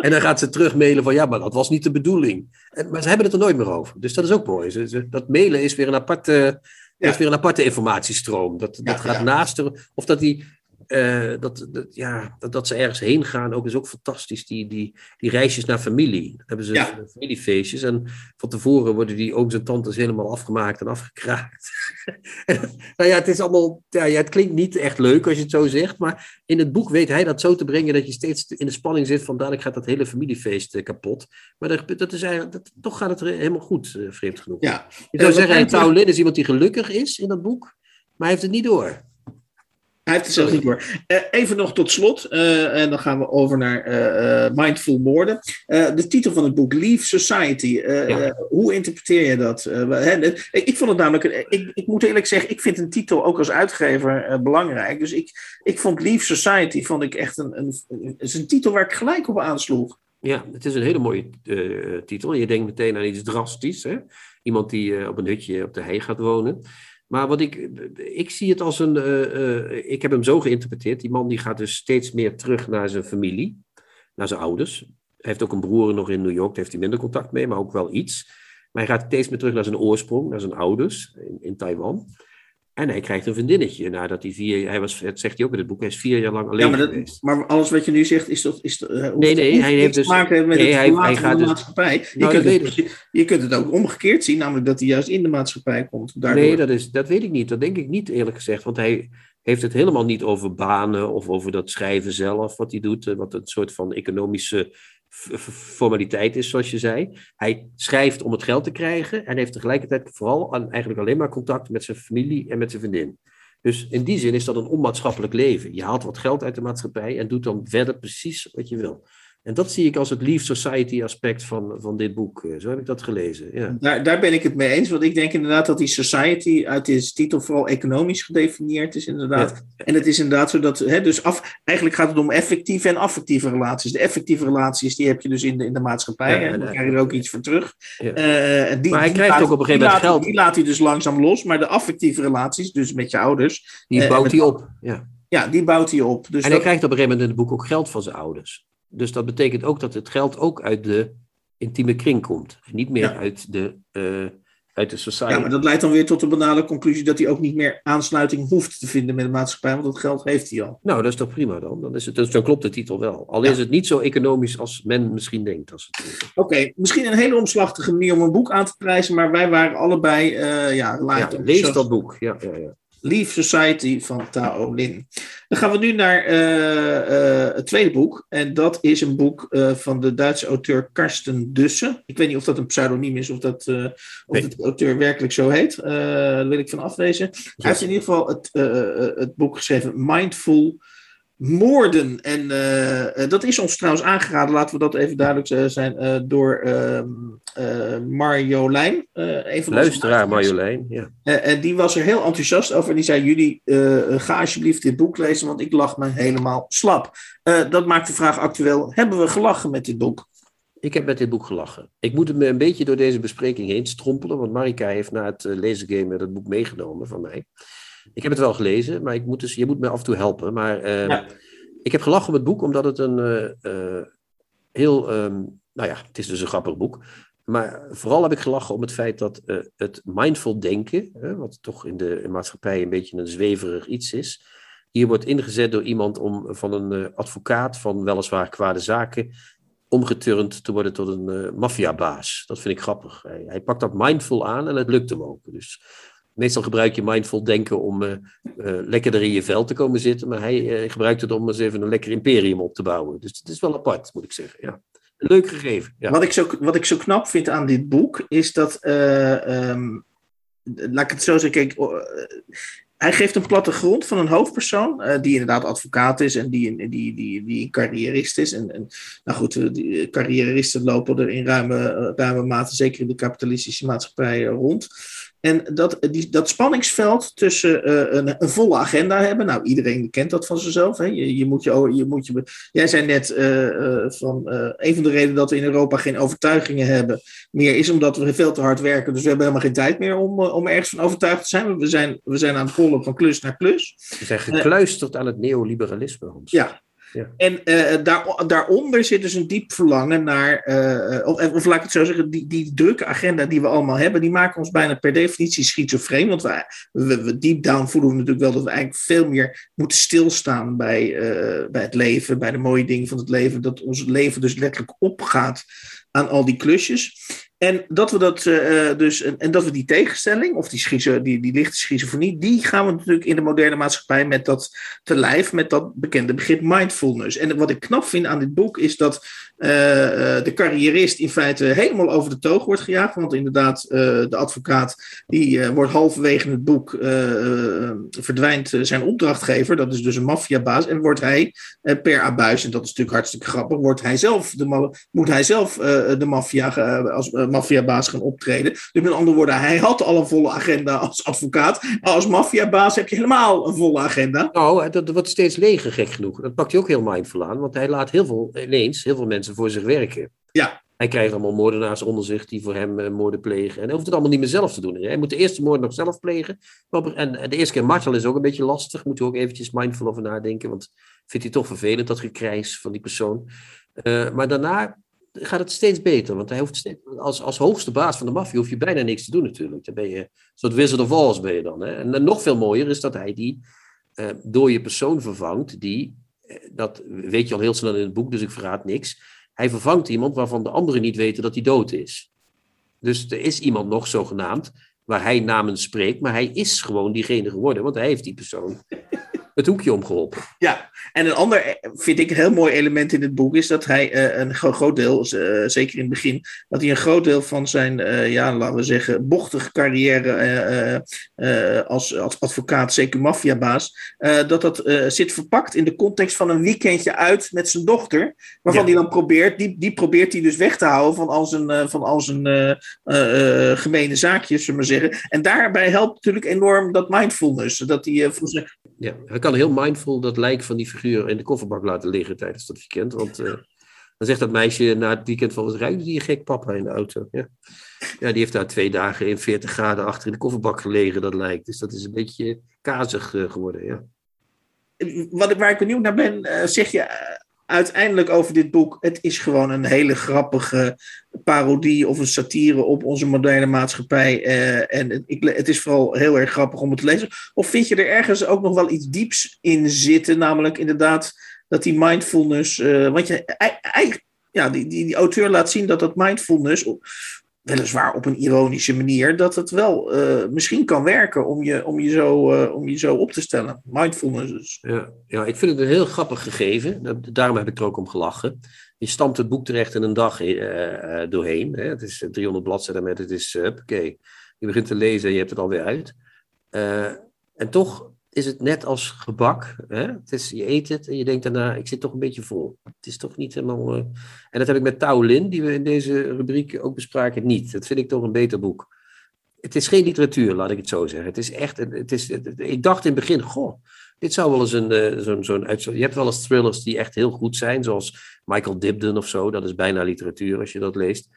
En dan gaat ze terug mailen van ja, maar dat was niet de bedoeling. En, maar ze hebben het er nooit meer over. Dus dat is ook mooi. Ze, ze, dat mailen is weer een aparte, ja. is weer een aparte informatiestroom. Dat, dat ja, gaat naast er. Of dat die. Uh, dat, dat, ja, dat, dat, ze ergens heen gaan, ook is ook fantastisch. Die, die, die reisjes naar familie. Dan hebben ze ja. familiefeestjes. En van tevoren worden die ooms en tantes helemaal afgemaakt en afgekraakt. nou ja, het is allemaal. Ja, ja, het klinkt niet echt leuk als je het zo zegt. Maar in het boek weet hij dat zo te brengen dat je steeds in de spanning zit van dadelijk gaat dat hele familiefeest kapot. Maar dat, dat is eigenlijk, dat, toch gaat het helemaal goed, uh, vreemd genoeg. Ja. Je zou zeggen, Lin is iemand die gelukkig is in dat boek, maar hij heeft het niet door. Hij heeft het zelfs niet door. Uh, even nog tot slot, uh, en dan gaan we over naar uh, Mindful Moorden. de titel van het boek, Leave Society. Ja. hoe interpreteer je dat? ik vond het namelijk, ik, ik, moet eerlijk zeggen, ik vind een titel ook als uitgever belangrijk. Dus ik, ik vond Leave Society vond ik echt een, een, een, is een titel waar ik gelijk op aansloeg. Ja, het is een hele mooie titel. Je denkt meteen aan iets drastisch. Hè? Iemand die op een hutje op de hei gaat wonen. Maar wat ik, ik zie het als een. Uh, uh, ik heb hem zo geïnterpreteerd. Die man die gaat dus steeds meer terug naar zijn familie, naar zijn ouders. Hij heeft ook een broer nog in New York, daar heeft hij minder contact mee, maar ook wel iets. Maar hij gaat steeds meer terug naar zijn oorsprong, naar zijn ouders in, in Taiwan. En hij krijgt een vriendinnetje nadat hij vier hij was, dat zegt hij ook in het boek, hij is vier jaar lang alleen Ja, maar, dat, geweest. maar alles wat je nu zegt, is toch. Is, toch, eh, Nee, nee, hij heeft te dus- maken met nee, het hij- hij gaat de dus- maatschappij. Je, Nou, kunt dat het, je, je kunt het ook omgekeerd zien, namelijk dat hij juist in de maatschappij komt. Daardoor. Nee, dat, is, dat weet ik niet. Dat denk ik niet, eerlijk gezegd. Want hij heeft het helemaal niet over banen of over dat schrijven zelf, wat hij doet. eh, Wat een soort van economische formaliteit is, zoals je zei. Hij schrijft om het geld te krijgen en heeft tegelijkertijd vooral eigenlijk alleen maar contact met zijn familie en met zijn vriendin. Dus in die zin is dat een onmaatschappelijk leven. Je haalt wat geld uit de maatschappij en doet dan verder precies wat je wil. En dat zie ik als het Leave Society aspect van, van dit boek. Eh, Zo heb ik dat gelezen. Ja. Daar, daar ben ik het mee eens, want ik denk inderdaad dat die society uit deze titel vooral economisch gedefinieerd is, inderdaad. En het is inderdaad zo dat, hè, dus af, eigenlijk gaat het om effectieve en affectieve relaties. De effectieve relaties, die heb je dus in de, in de maatschappij, Ja, en eh, krijg je er ook iets voor terug. Eh, die, Maar hij krijgt laat- ook op een gegeven moment geld. Die laat hij dus langzaam los, maar de affectieve relaties, dus met je ouders, Die Eh, bouwt hij op. Ja. ja, die bouwt hij op. Dus en hij dat- krijgt op een gegeven moment in het boek ook geld van zijn ouders. Dus dat betekent ook dat het geld ook uit de intieme kring komt. En niet meer Ja. uit, de, eh, uit de society. Ja, maar dat leidt dan weer tot de banale conclusie dat hij ook niet meer aansluiting hoeft te vinden met de maatschappij, want dat geld heeft hij al. Nou, dat is toch prima dan? Dan, is het, dus dan klopt de titel wel. Al Ja. is het niet zo economisch als men misschien denkt. Als het, Oké, misschien een hele omslachtige manier om een boek aan te prijzen, maar wij waren allebei, ja, live ja, lees dat boek. Ja, ja, ja. Leave Society van Tao Lin. Dan gaan we nu naar eh, eh, het tweede boek. En dat is een boek eh, van de Duitse auteur Karsten Dussen. Ik weet niet of dat een pseudoniem is of dat of Nee. de auteur werkelijk zo heet. Daar wil ik van afwezen. Hij heeft in ieder geval het, het boek geschreven Mindful Moorden. En eh, eh, dat is ons trouwens aangeraden, laten we dat even duidelijk eh, zijn, door eh, Marjolein. een van onze Luisteraar. Marjolein. Ja. En die was er heel enthousiast over. En die zei: Jullie, ga alsjeblieft dit boek lezen, want ik lach me helemaal slap. Dat maakt de vraag actueel: Hebben we gelachen met dit boek? Ik heb met dit boek gelachen. Ik moet me een beetje door deze bespreking heen strompelen, want Marika heeft na het uh, lezen dat boek meegenomen van mij. Ik heb het wel gelezen, maar ik moet dus, je moet me af en toe helpen. Maar uh, Ja. ik heb gelachen om het boek, omdat het een uh, heel, um, nou ja, het is dus een grappig boek. Maar vooral heb ik gelachen om het feit dat uh, het mindful denken, hè, wat toch in de maatschappij een beetje een zweverig iets is, hier wordt ingezet door iemand om van een advocaat van weliswaar kwade zaken omgeturnd te worden tot een uh, maffiabaas. Dat vind ik grappig. Hij, hij, pakt dat mindful aan en het lukt hem ook. Dus meestal gebruik je mindful denken om uh, uh, lekkerder in je vel te komen zitten, maar hij uh, gebruikt het om eens even een lekker imperium op te bouwen. Dus het is wel apart, moet ik zeggen. Ja. Leuk gegeven. Wat, ik zo, wat ik zo knap vind aan dit boek is dat. Um, laat ik het zo zeggen. Kijk, uh, hij geeft een plattegrond van een hoofdpersoon, uh, die inderdaad advocaat is en die, die, die, die een carrierist is. En, en nou goed, die carrieristen lopen er in ruime, ruime mate, zeker in de kapitalistische maatschappij, rond. En dat, die, dat spanningsveld tussen uh, een, een, volle agenda hebben. Nou, iedereen kent dat van zichzelf. Hè? Je, je, moet je, je moet je. Jij zei net uh, van een van de redenen dat we in Europa geen overtuigingen hebben. Meer is omdat we veel te hard werken. Dus we hebben helemaal geen tijd meer om, om ergens van overtuigd te zijn. We zijn, we zijn aan het rollen van klus naar klus. We zijn gekluisterd aan het neoliberalisme. Hans. Ja, En daar, daaronder zit dus een diep verlangen naar, uh, of, of laat ik het zo zeggen, die, die drukke agenda die we allemaal hebben, die maken ons bijna per definitie schizofreen. Want we, we, we deep down voelen we natuurlijk wel dat we eigenlijk veel meer moeten stilstaan bij, uh, bij het leven, bij de mooie dingen van het leven. Dat ons leven dus letterlijk opgaat aan al die klusjes. En dat we dat uh, dus, en, dat we die tegenstelling, of die, schizo, die, die lichte schizofrenie, die gaan we natuurlijk in de moderne maatschappij met dat te lijf, met dat bekende begrip mindfulness. En wat ik knap vind aan dit boek is dat uh, de carrierist in feite helemaal over de toog wordt gejaagd. Want inderdaad, de advocaat, die wordt halverwege het boek, verdwijnt zijn opdrachtgever, dat is dus een maffiabaas, en wordt hij per abuis, en dat is natuurlijk hartstikke grappig, wordt hij zelf de, moet hij zelf de maffia als maffiabaas gaan optreden. Dus met andere woorden, hij had al een volle agenda als advocaat. Als maffiabaas heb je helemaal een volle agenda. Nou, dat wordt steeds leger, gek genoeg. Dat pakt hij ook heel mindful aan, want hij laat heel veel, ineens heel veel mensen voor zich werken. Ja. Hij krijgt allemaal moordenaars onder zich die voor hem uh, moorden plegen. En hij hoeft het allemaal niet meer zelf te doen. Hij moet de eerste moord nog zelf plegen. En de eerste keer martelen is ook een beetje lastig. Moet hij ook eventjes mindful over nadenken. Want vindt hij toch vervelend, dat gekrijs van die persoon. Uh, maar daarna gaat het steeds beter. Want hij hoeft steeds, als, als hoogste baas van de maffia hoef je bijna niks te doen natuurlijk. Dan ben je een soort Wizard of Oz ben je dan. Hè? En, nog veel mooier is dat hij die uh, door je persoon vervangt. Die, uh, dat weet je al heel snel in het boek, dus ik verraad niks. Hij vervangt iemand waarvan de anderen niet weten dat hij dood is. Dus er is iemand nog zogenaamd waar hij namens spreekt, maar hij is gewoon diegene geworden, want hij heeft die persoon het hoekje omgeholpen. Ja, en een ander, eh, vind ik, een heel mooi element in het boek is dat hij uh, een groot deel, uh, zeker in het begin, dat hij een groot deel van zijn, uh, ja, laten we zeggen, bochtige carrière als, als advocaat, zeker maffiabaas, dat dat zit verpakt in de context van een weekendje uit met zijn dochter, waarvan hij dan probeert, die, die probeert hij dus weg te houden van al zijn, van al zijn gemene zaakjes, zullen we maar zeggen. En daarbij helpt natuurlijk enorm dat mindfulness, dat hij voor zijn ja, heel mindful dat lijk van die figuur in de kofferbak laten liggen tijdens dat weekend. Want uh, dan zegt dat meisje na het weekend van, wat ruikt die gek papa in de auto? Ja. ja, die heeft daar twee dagen in 40 graden achter in de kofferbak gelegen, dat lijkt. Dus dat is een beetje kazig uh, geworden, ja. Wat, waar ik benieuwd naar ben, uh, zeg je uiteindelijk over dit boek, het is gewoon een hele grappige parodie of een satire op onze moderne maatschappij. Uh, en het, ik, het, is vooral heel erg grappig om het te lezen. Of vind je er ergens ook nog wel iets dieps in zitten? Namelijk inderdaad dat die mindfulness. Uh, want je, ja, die, die, die auteur laat zien dat dat mindfulness weliswaar op een ironische manier, dat het wel uh, misschien kan werken om je, om, je zo, uh, om je zo op te stellen. Mindfulness dus. Ja, ja, ik vind het een heel grappig gegeven. Daarom heb ik er ook om gelachen. Je stampt het boek terecht in een dag uh, doorheen. Hè? Het is 300 bladzijden met het is, oké. Je begint te lezen en je hebt het alweer uit. en toch is het net als gebak. Hè? Het is, je eet het en je denkt daarna, ik zit toch een beetje vol. Het is toch niet helemaal... Uh... En dat heb ik met Taolin, die we in deze rubriek ook bespraken, niet. Dat vind ik toch een beter boek. Het is geen literatuur, laat ik het zo zeggen. Het is echt... Het is, ik dacht in het begin, goh, dit zou wel eens een... Uh, zo'n, zo'n je hebt wel eens thrillers die echt heel goed zijn, zoals Michael Dibden of zo. Dat is bijna literatuur als je dat leest.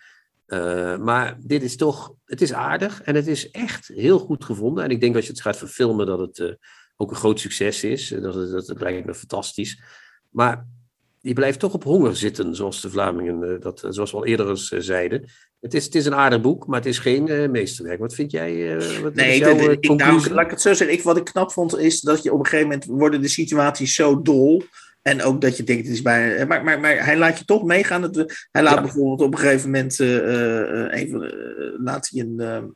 Uh, maar dit is toch, het is aardig en het is echt heel goed gevonden. En ik denk als je het gaat verfilmen, dat het ook een groot succes is. Dat, dat, dat lijkt me fantastisch. Maar je blijft toch op honger zitten, zoals de Vlamingen, uh, dat, zoals we al eerder eens zeiden. Het is, het is een aardig boek, maar het is geen meesterwerk. Wat vind jij? wat nee, jouw, ik, nou, laat ik het zo zeggen. Ik, wat ik knap vond, is dat je op een gegeven moment worden de situaties zo dol en ook dat je denkt, het is bij. Maar, maar, maar hij laat je toch meegaan. hij laat bijvoorbeeld op een gegeven moment. Uh, uh, van, laat hij een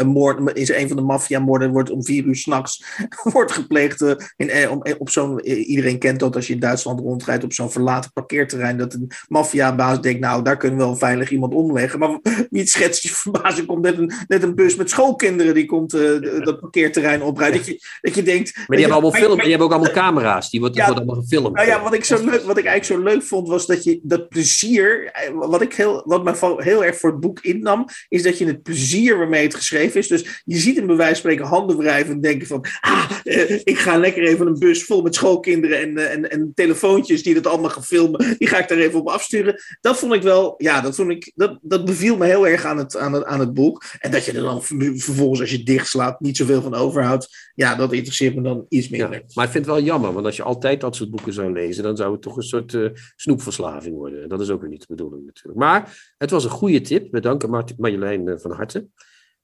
een moord, is een van de maffiamoorden wordt om vier uur s'nachts wordt gepleegd. Uh, in, uh, om, op zo'n, iedereen kent dat als je in Duitsland rondrijdt op zo'n verlaten parkeerterrein. Dat een maffiabaas denkt, nou daar kunnen we wel veilig iemand omleggen. Maar niet schets je verbazing, komt net een, net een bus met schoolkinderen die komt dat parkeerterrein oprijden. Dat je, dat je denkt... Maar die hebben allemaal film, die hebben ook allemaal camera's, die wordt, ja, wordt allemaal gefilmd. Nou ja, wat ik, zo leuk, wat ik eigenlijk zo leuk vond was dat je dat plezier, wat, ik heel, wat me heel erg voor het boek innam, is dat je het plezier waarmee het geschreven is. Dus je ziet hem bij wijze van spreken handen wrijven en denken van, ah, eh, ik ga lekker even een bus vol met schoolkinderen en, eh, en, en telefoontjes die dat allemaal gaan filmen, die ga ik daar even op afsturen. Dat vond ik wel, ja, dat, vond ik, dat, dat beviel me heel erg aan het, aan, het, aan het boek. En dat je er dan vervolgens, als je dichtslaat, niet zoveel van overhoudt, ja, dat interesseert me dan iets minder. Ja, maar ik vind het wel jammer, want als je altijd dat soort boeken zou lezen, dan zou het toch een soort uh, snoepverslaving worden. Dat is ook weer niet de bedoeling natuurlijk. Maar het was een goede tip. We danken Marjolein van harte.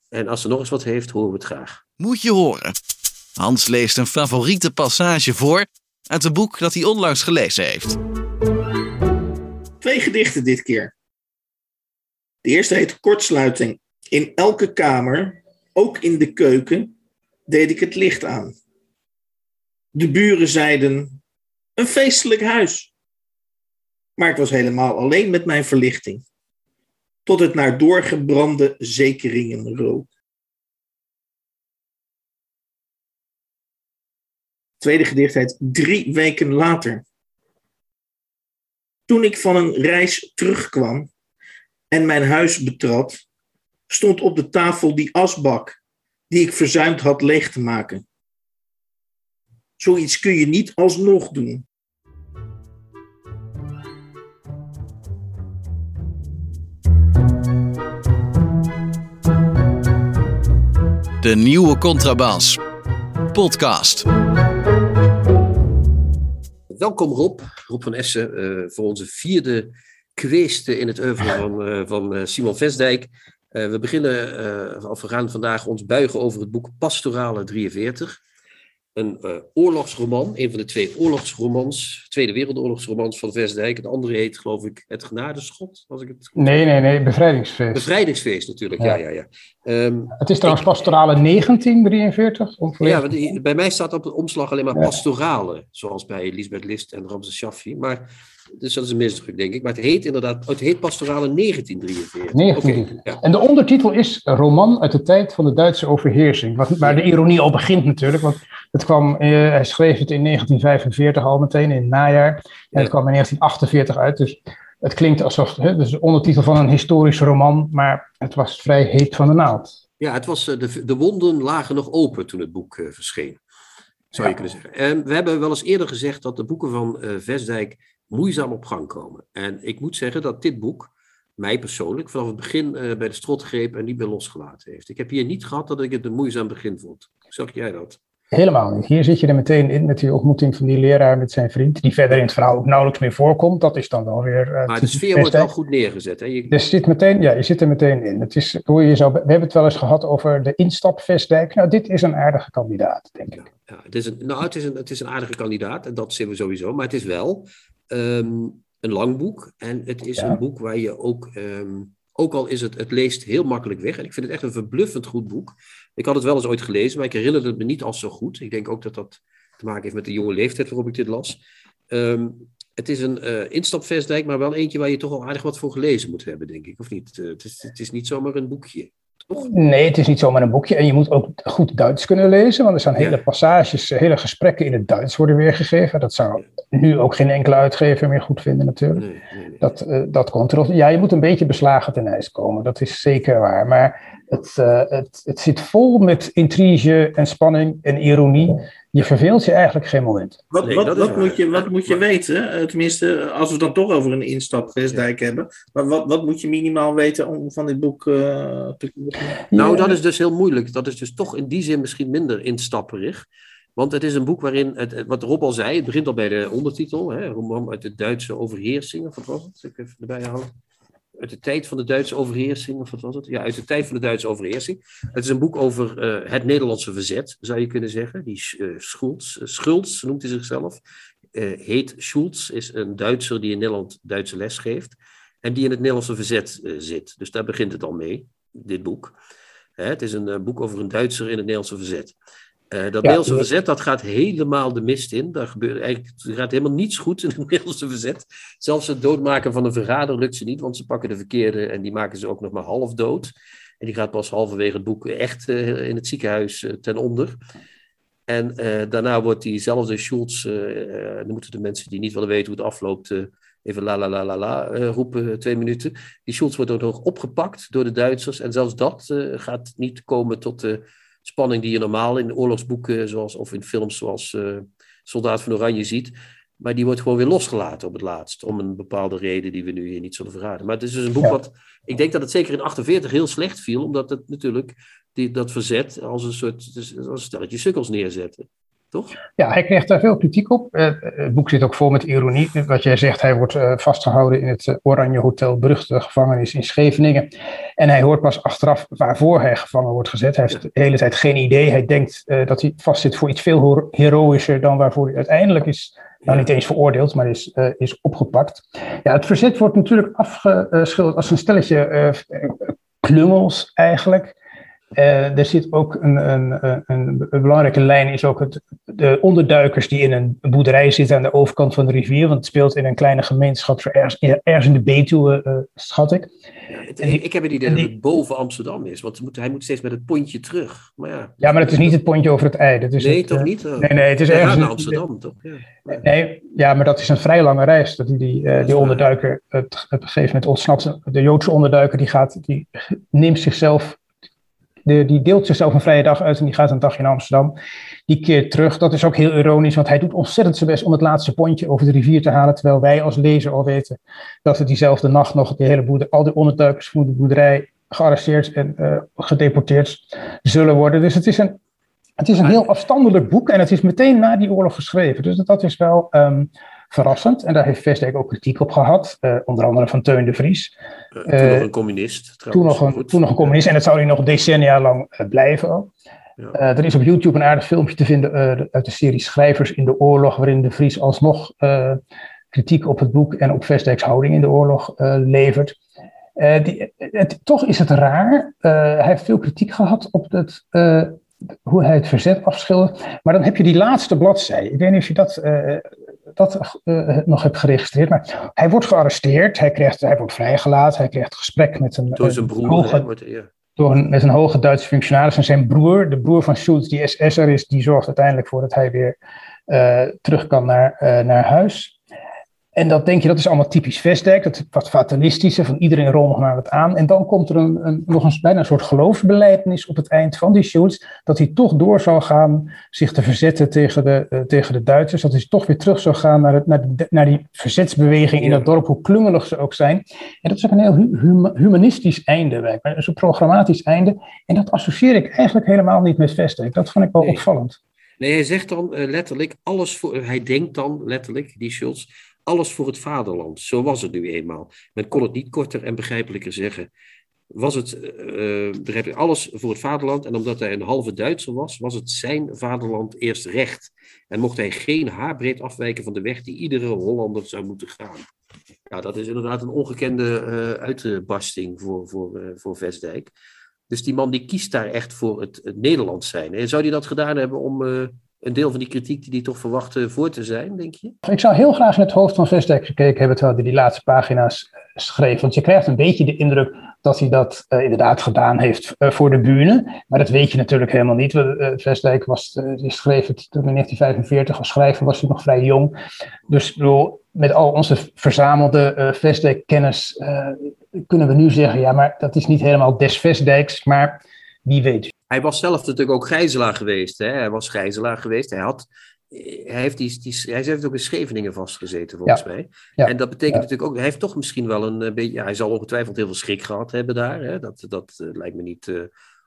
En als ze nog eens wat heeft, horen we het graag. Moet je horen. Hans leest een favoriete passage voor uit een boek dat hij onlangs gelezen heeft. Twee gedichten dit keer. De eerste heet Kortsluiting. In elke kamer, ook in de keuken, deed ik het licht aan. De buren zeiden: Een feestelijk huis. Maar ik was helemaal alleen met mijn verlichting tot het naar doorgebrande zekeringen rook. Tweede gedicht heet Drie weken later. Toen ik van een reis terugkwam en mijn huis betrad, stond op de tafel die asbak die ik verzuimd had leeg te maken. Zoiets kun je niet alsnog doen. De nieuwe Contrabas. Podcast. Welkom Rob, Rob van Essen, uh, voor onze vierde kweesten in het oeuvre van, van Simon Vestdijk. we beginnen, of we gaan vandaag ons buigen over het boek Pastorale 43 een uh, oorlogsroman, een van de twee oorlogsromans, Tweede Wereldoorlogsromans van Vestdijk. Het andere heet, geloof ik, Het Genadeschot, als ik het Nee, nee, nee, Bevrijdingsfeest. Bevrijdingsfeest natuurlijk, ja, ja, ja. Um, het is trouwens ik, pastorale 1943? Ja, bij mij staat op de omslag alleen maar pastorale, zoals bij Lisbeth List en Ramses Shaffi. Maar, dus dat is een misdruk, denk ik. Maar het heet inderdaad, het heet pastorale 1943. 1943. Okay, En de ondertitel is Roman uit de tijd van de Duitse overheersing. Wat, waar de ironie al begint natuurlijk, want het kwam, uh, hij schreef het in 1945 al meteen, in het najaar. En het kwam in 1948 uit. Dus het klinkt alsof het dus de ondertitel van een historische roman, maar het was vrij heet van de naald. Ja, het was, eh, de, de wonden lagen nog open toen het boek uh, verscheen, zou je kunnen zeggen. En we hebben wel eens eerder gezegd dat de boeken van uh, Vestdijk moeizaam op gang komen. En ik moet zeggen dat dit boek mij persoonlijk vanaf het begin bij de strot greep en niet meer losgelaten heeft. Ik heb hier niet gehad dat ik het een moeizaam begin vond. Zag jij dat? Helemaal niet. Hier zit je er meteen in met die ontmoeting van die leraar met zijn vriend, die verder in het verhaal ook nauwelijks meer voorkomt. Dat is dan wel weer. Uh, maar de sfeer wordt wel goed neergezet. Hè? Je... Dus zit meteen, ja, je zit er meteen in. Het is, hoe je zou, we hebben het wel eens gehad over de instapvestdijk. Nou, dit is een aardige kandidaat, denk ik. Ja, het, is een, nou, het, is een, het is een aardige kandidaat, en dat zien we sowieso. Maar het is wel um, een lang boek. En het is ja. een boek waar je ook. Um, ook al is het, het leest heel makkelijk weg. En ik vind het echt een verbluffend goed boek. Ik had het wel eens ooit gelezen, maar ik herinnerde het me niet als zo goed. Ik denk ook dat dat te maken heeft met de jonge leeftijd waarop ik dit las. Um, het is een uh, instapvestdijk, maar wel eentje waar je toch al aardig wat voor gelezen moet hebben, denk ik. Of niet? Uh, het, is, het is niet zomaar een boekje. Nee, het is niet zomaar een boekje. En je moet ook goed Duits kunnen lezen, want er staan hele passages, hele gesprekken in het Duits worden weergegeven. Dat zou nu ook geen enkele uitgever meer goed vinden, natuurlijk. Nee, nee, nee. Dat, uh, dat komt erop. Ja, je moet een beetje beslagen ten ijs komen, dat is zeker waar. Maar het, uh, het, het zit vol met intrige en spanning en ironie. Je verveelt je eigenlijk geen moment. Wat, wat, wat, moet, je, wat moet je weten? Tenminste, als we het dan toch over een instap Westdijk ja. hebben. Maar wat, wat moet je minimaal weten om van dit boek uh, te Nou, dat is dus heel moeilijk. Dat is dus toch in die zin misschien minder instapperig. Want het is een boek waarin, het, wat Rob al zei, het begint al bij de ondertitel. Hè, roman uit de Duitse overheersing, of wat was het? Ik even erbij halen uit de tijd van de Duitse overheersing, of wat was het? Ja, uit de tijd van de Duitse overheersing. Het is een boek over uh, het Nederlandse verzet, zou je kunnen zeggen. Die uh, Schultz noemt hij zichzelf. heet Schultz, is een Duitser die in Nederland Duitse les geeft. En die in het Nederlandse verzet zit. Dus daar begint het al mee, dit boek. het is een boek over een Duitser in het Nederlandse verzet. Uh, dat ja, Nederlandse verzet, dat gaat helemaal de mist in. Daar gebeurt eigenlijk, er gaat helemaal niets goed in het Nederlandse verzet. Zelfs het doodmaken van een verrader lukt ze niet, want ze pakken de verkeerde en die maken ze ook nog maar half dood. En die gaat pas halverwege het boek echt uh, in het ziekenhuis uh, ten onder. En daarna wordt diezelfde Schultz, dan moeten de mensen die niet willen weten hoe het afloopt, even la la la la la roepen, twee minuten. Die Schultz wordt ook nog opgepakt door de Duitsers en zelfs dat gaat niet komen tot de spanning die je normaal in oorlogsboeken zoals, of in films zoals uh, Soldaat van Oranje ziet. Maar die wordt gewoon weer losgelaten op het laatst. Om een bepaalde reden die we nu hier niet zullen verraden. Maar het is dus een boek wat. Ik denk dat het zeker in 48 heel slecht viel. Omdat het natuurlijk die, dat verzet als een soort. Dus als een stelletje sukkels neerzetten. Toch? Ja, hij kreeg daar veel kritiek op. Uh, het boek zit ook vol met ironie. Wat jij zegt, hij wordt uh, vastgehouden in het Oranje Hotel, beruchte gevangenis in Scheveningen. En hij hoort pas achteraf waarvoor hij gevangen wordt gezet. Hij heeft de hele tijd geen idee. Hij denkt uh, dat hij vastzit voor iets veel heroïscher dan waarvoor hij uiteindelijk is. Nou, niet eens veroordeeld, maar is, is opgepakt. Ja, het verzet wordt natuurlijk afgeschilderd als een stelletje klungels eigenlijk. Uh, er zit ook een, een, een, een, belangrijke lijn, is ook het, de onderduikers die in een boerderij zitten aan de overkant van de rivier. Want het speelt in een kleine gemeenschap, ergens, ergens in de Betuwe, uh, schat ik. Het, ik, ik heb het idee dat het boven Amsterdam is, want moet, hij moet steeds met het pontje terug. Maar ja, ja, maar het is niet het pontje over het ei. Dat is nee, het, toch uh, niet? nee, nee, het is ergens naar Amsterdam, toch? Ja. Nee, ja, maar dat is een vrij lange reis. Dat die, die, die onderduiker, het, op een gegeven moment ontsnapt, de Joodse onderduiker, die, gaat, die neemt zichzelf de, die deelt zichzelf een vrije dag uit en die gaat een dagje in Amsterdam. Die keert terug. Dat is ook heel ironisch, want hij doet ontzettend zijn best om het laatste pontje over de rivier te halen. Terwijl wij als lezer al weten dat we diezelfde nacht nog de hele boerder, al die onderduikers van de boerderij gearresteerd en uh, gedeporteerd zullen worden. Dus het is een, het is een heel afstandelijk boek en het is meteen na die oorlog geschreven. Dus dat is wel um, verrassend. En daar heeft Vestdijk ook kritiek op gehad, onder andere van Teun de Vries. toen nog een communist. Trouwens. Toen nog een, toen nog een communist en dat zou hij nog decennia lang blijven ook. Ja. er is op YouTube een aardig filmpje te vinden uit de serie Schrijvers in de Oorlog, waarin de Vries alsnog kritiek op het boek en op Vestdijks houding in de oorlog levert. Die, het, toch is het raar. Hij heeft veel kritiek gehad op het, hoe hij het verzet afschildert. Maar dan heb je die laatste bladzijde. Ik weet niet of je dat, dat nog hebt geregistreerd. Maar hij wordt gearresteerd. Hij, krijgt, hij wordt vrijgelaten. Hij krijgt gesprek met een, door zijn broer, hoge, wordt, ja. door een, met een hoge Duitse functionaris. En zijn broer, de broer van Schulz, die SS'er is, die zorgt uiteindelijk voor dat hij weer terug kan naar, naar huis. En dat denk je, dat is allemaal typisch Vestdijk, dat wat fatalistische, van iedereen rol nog maar wat aan. En dan komt er een, een, nog een, bijna een soort geloofsbelijdenis op het eind van die Schulz, dat hij toch door zal gaan zich te verzetten tegen de, uh, tegen de Duitsers, dat hij toch weer terug zal gaan naar, het, naar, de, naar die verzetsbeweging in dat dorp, hoe klungelig ze ook zijn. En dat is ook een heel hum, humanistisch einde, een soort programmatisch einde. En dat associeer ik eigenlijk helemaal niet met Vestdijk. Dat vond ik wel nee. opvallend. Nee, hij zegt dan uh, letterlijk alles voor. Hij denkt dan letterlijk, die Schulz, alles voor het vaderland. Zo was het nu eenmaal. Men kon het niet korter en begrijpelijker zeggen. Was het, uh, alles voor het vaderland. En omdat hij een halve Duitser was, was het zijn vaderland eerst recht. En mocht hij geen haarbreed afwijken van de weg die iedere Hollander zou moeten gaan. Ja, dat is inderdaad een ongekende uh, uitbarsting voor, voor, voor Vestdijk. Dus die man die kiest daar echt voor het, het Nederlands zijn. En zou hij dat gedaan hebben om een deel van die kritiek die hij toch verwachtte voor te zijn, denk je? Ik zou heel graag in het hoofd van Vestdijk gekeken hebben terwijl hij die laatste pagina's eh, schreef. Want je krijgt een beetje de indruk dat hij dat uh, inderdaad gedaan heeft uh, voor de bühne. Maar dat weet je natuurlijk helemaal niet. Uh, Vestdijk was, die schreef het toen in 1945 als was hij nog vrij jong. Dus bedoel, met al onze verzamelde Vestdijk-kennis kunnen we nu zeggen, ja, maar dat is niet helemaal des Vestdijks, maar wie weet. Hij was zelf natuurlijk ook gijzelaar geweest. Hè? Hij was gijzelaar geweest. Hij, had, hij, heeft die, die, hij heeft ook in Scheveningen vastgezeten, volgens ja. mij. Ja. En dat betekent ja. natuurlijk ook... Hij heeft toch misschien wel een beetje... Hij zal ongetwijfeld heel veel schrik gehad hebben daar. Hè? Dat, dat uh, lijkt me niet uh,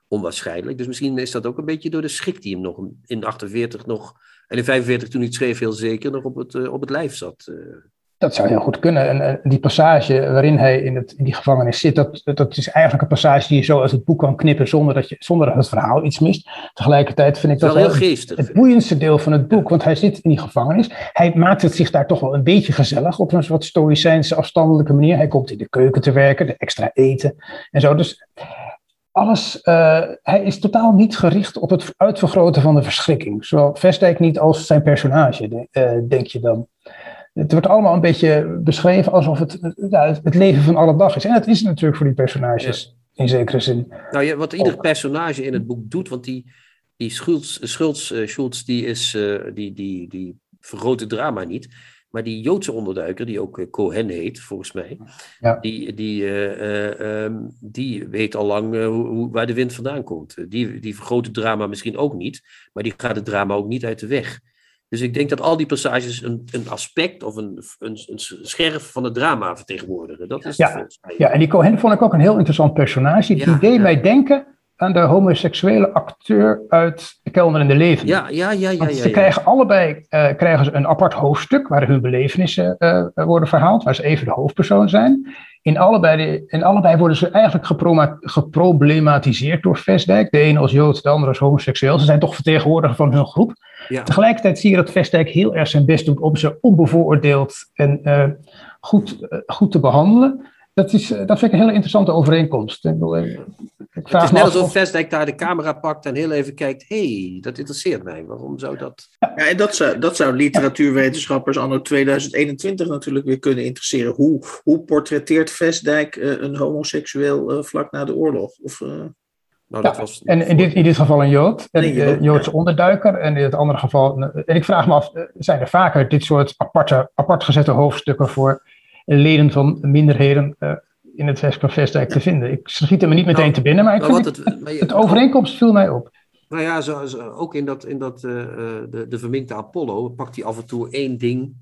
onwaarschijnlijk. Dus misschien is dat ook een beetje door de schrik die hem nog in 48 nog... En in 45 toen hij het schreef heel zeker nog op het, uh, op het lijf zat. Dat zou heel goed kunnen. En die passage waarin hij in, het, in die gevangenis zit, dat, dat is eigenlijk een passage die je zo uit het boek kan knippen zonder dat, je, zonder dat het verhaal iets mist. Tegelijkertijd vind ik dat, heel geestig. Het boeiendste deel van het boek, want hij zit in die gevangenis. Hij maakt het zich daar toch wel een beetje gezellig op een wat stoïcijnse afstandelijke manier. Hij komt in de keuken te werken, de extra eten en zo. Dus alles, uh, hij is totaal niet gericht op het uitvergroten van de verschrikking. Zowel Vestdijk niet als zijn personage, uh, denk je dan. Het wordt allemaal een beetje beschreven alsof het ja, het leven van alle dag is. En dat is het natuurlijk voor die personages, ja. in zekere zin. Nou ja, wat ieder personage in het boek doet, want die, die Schultz, Schultz, uh, Schultz die, is, uh, die, die, die vergroot het drama niet. Maar die Joodse onderduiker, die ook uh, Cohen heet, volgens mij, ja. die, die, um, die weet al lang hoe, hoe, waar de wind vandaan komt. Die, die vergroot het drama misschien ook niet, maar die gaat het drama ook niet uit de weg. Dus ik denk dat al die passages een, een aspect of een, een, een scherf van het drama vertegenwoordigen. Dat is ja, ja, en die Cohen vond ik ook een heel interessant personage. Die ja, deed ja. mij denken aan de homoseksuele acteur uit De Kelner in de Leven. Ja, ja, ja. ja, ja ze krijgen allebei uh, krijgen ze een apart hoofdstuk waar hun belevenissen uh, worden verhaald, waar ze even de hoofdpersoon zijn. In allebei, de, in allebei worden ze eigenlijk geproblematiseerd door Vestdijk. De ene als Jood, de andere als homoseksueel. Ze zijn toch vertegenwoordiger van hun groep. Ja. Tegelijkertijd zie je dat Vestdijk heel erg zijn best doet om ze onbevooroordeeld en uh, goed, uh, goed te behandelen. Dat, is, uh, dat vind ik een hele interessante overeenkomst. Ik, ik vraag het is net alsof of... Vestdijk daar de camera pakt en heel even kijkt. hey, dat interesseert mij. Waarom zou dat... Ja, en dat zou, dat zou literatuurwetenschappers anno 2021 natuurlijk weer kunnen interesseren. Hoe, hoe portretteert Vestdijk een homoseksueel vlak na de oorlog? Of... Nou, dat ja, was en in dit, in dit geval een Jood, een nee, Jood, Joodse ja. onderduiker. En in het andere geval, en ik vraag me af, zijn er vaker dit soort aparte, apart gezette hoofdstukken voor leden van minderheden uh, in het Vestdijk te vinden? Ik schiet er me niet meteen nou, te binnen, maar ik vind het, het, maar je, het overeenkomst viel mij op. Nou ja, zo, zo, ook in, dat, in dat, uh, de, de verminkte Apollo pakt hij af en toe één ding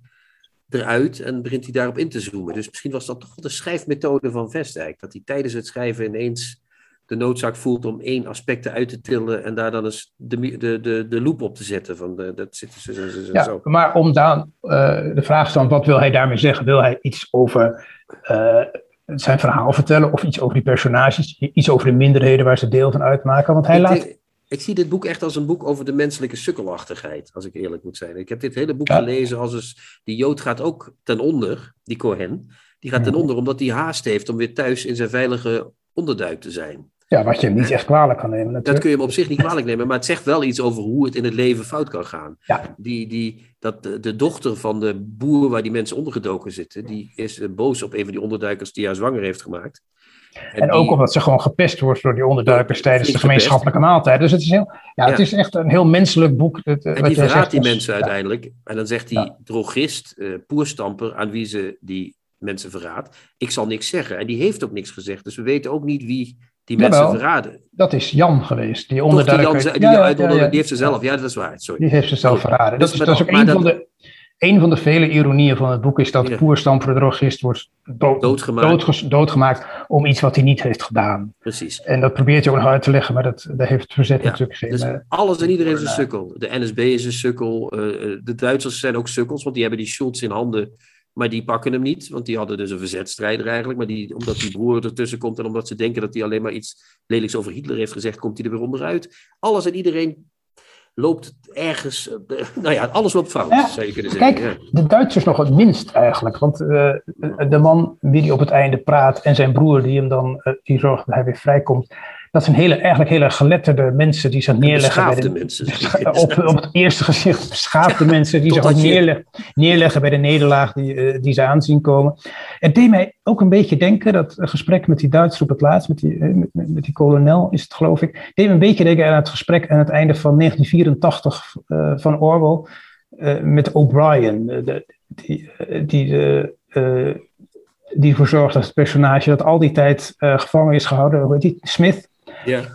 eruit en begint hij daarop in te zoomen. Dus misschien was dat toch de schrijfmethode van Vestdijk, dat hij tijdens het schrijven ineens de noodzaak voelt om één aspect uit te tillen en daar dan eens de, de, de, de loop op te zetten. Van de, dat zit zo, zo, zo, ja, zo. Maar om dan uh, de vraag stellen, wat wil hij daarmee zeggen? Wil hij iets over uh, zijn verhaal vertellen of iets over die personages, iets over de minderheden waar ze deel van uitmaken? Want hij ik, laat. Ik zie dit boek echt als een boek over de menselijke sukkelachtigheid, als ik eerlijk moet zijn. Ik heb dit hele boek Ja. gelezen als eens, die Jood gaat ook ten onder, die Cohen. Die gaat ten onder omdat hij haast heeft om weer thuis in zijn veilige onderduik te zijn. Ja, wat je hem niet echt kwalijk kan nemen. Dat kun je hem op zich niet kwalijk nemen, maar het zegt wel iets over hoe het in het leven fout kan gaan. Ja. Die, die, dat de, de dochter van de boer waar die mensen ondergedoken zitten, die is eh, boos op een van die onderduikers die haar zwanger heeft gemaakt. En ook die- omdat ze gewoon gepest wordt door die onderduikers tijdens de gemeenschappelijke maaltijd. Dus het is, heel, ja, het is echt een heel menselijk boek. Het, eh, En wat die verraadt zegt die als- mensen ja. uiteindelijk. En dan zegt die drogist, eh poerstamper, aan wie ze die mensen verraadt. Ik zal niks zeggen. En die heeft ook niks gezegd. Dus we weten ook niet wie die mensen Jawel. verraden. Dat is Jan geweest. Die die, onderduiker. Die, Ja, ja, uit- ja, ja. die heeft ze zelf. Ja, dat is waar. Sorry. Die heeft ze zelf verraden. Dat Dus is, dat is ook een dat- van, de, een van de vele ironieën van het boek, is dat Ja. Poerstamper, de drogist, wordt dood, Doodgemaakt. doodges- doodgemaakt om iets wat hij niet heeft gedaan. Precies. En dat probeert hij ook nog uit te leggen, maar dat, daar heeft verzet natuurlijk geen... Dus eh, alles en iedereen is een eh, sukkel. De NSB is een sukkel. eh, de Duitsers zijn ook sukkels, want die hebben die Schulz in handen. Maar die pakken hem niet, want die hadden dus een verzetstrijder eigenlijk. Maar die, omdat die broer ertussen komt en omdat ze denken dat hij alleen maar iets lelijks over Hitler heeft gezegd, komt hij er weer onderuit. Alles en iedereen loopt ergens. eh, nou ja, alles loopt fout, Ja, zou je kunnen zeggen. Kijk, ja. de Duitsers nog het minst eigenlijk. Want eh, de man wie die op het einde praat en zijn broer die hem dan eh, die zorgt dat hij weer vrijkomt. Dat zijn hele, eigenlijk hele geletterde mensen die zich neerleggen bij de, mensen. op, op het eerste gezicht beschaafde mensen die zich neerleggen, neerleggen bij de nederlaag die, eh, die ze aanzien komen. Het deed mij ook een beetje denken, dat gesprek met die Duitser op het laatst, met die, eh, met, die kolonel is het geloof ik, deed me een beetje denken aan het gesprek aan het einde van 1984 eh, van Orwell met O'Brien, die, die, die ervoor zorgt dat het personage dat al die tijd gevangen is gehouden, hoe heet die, Smith,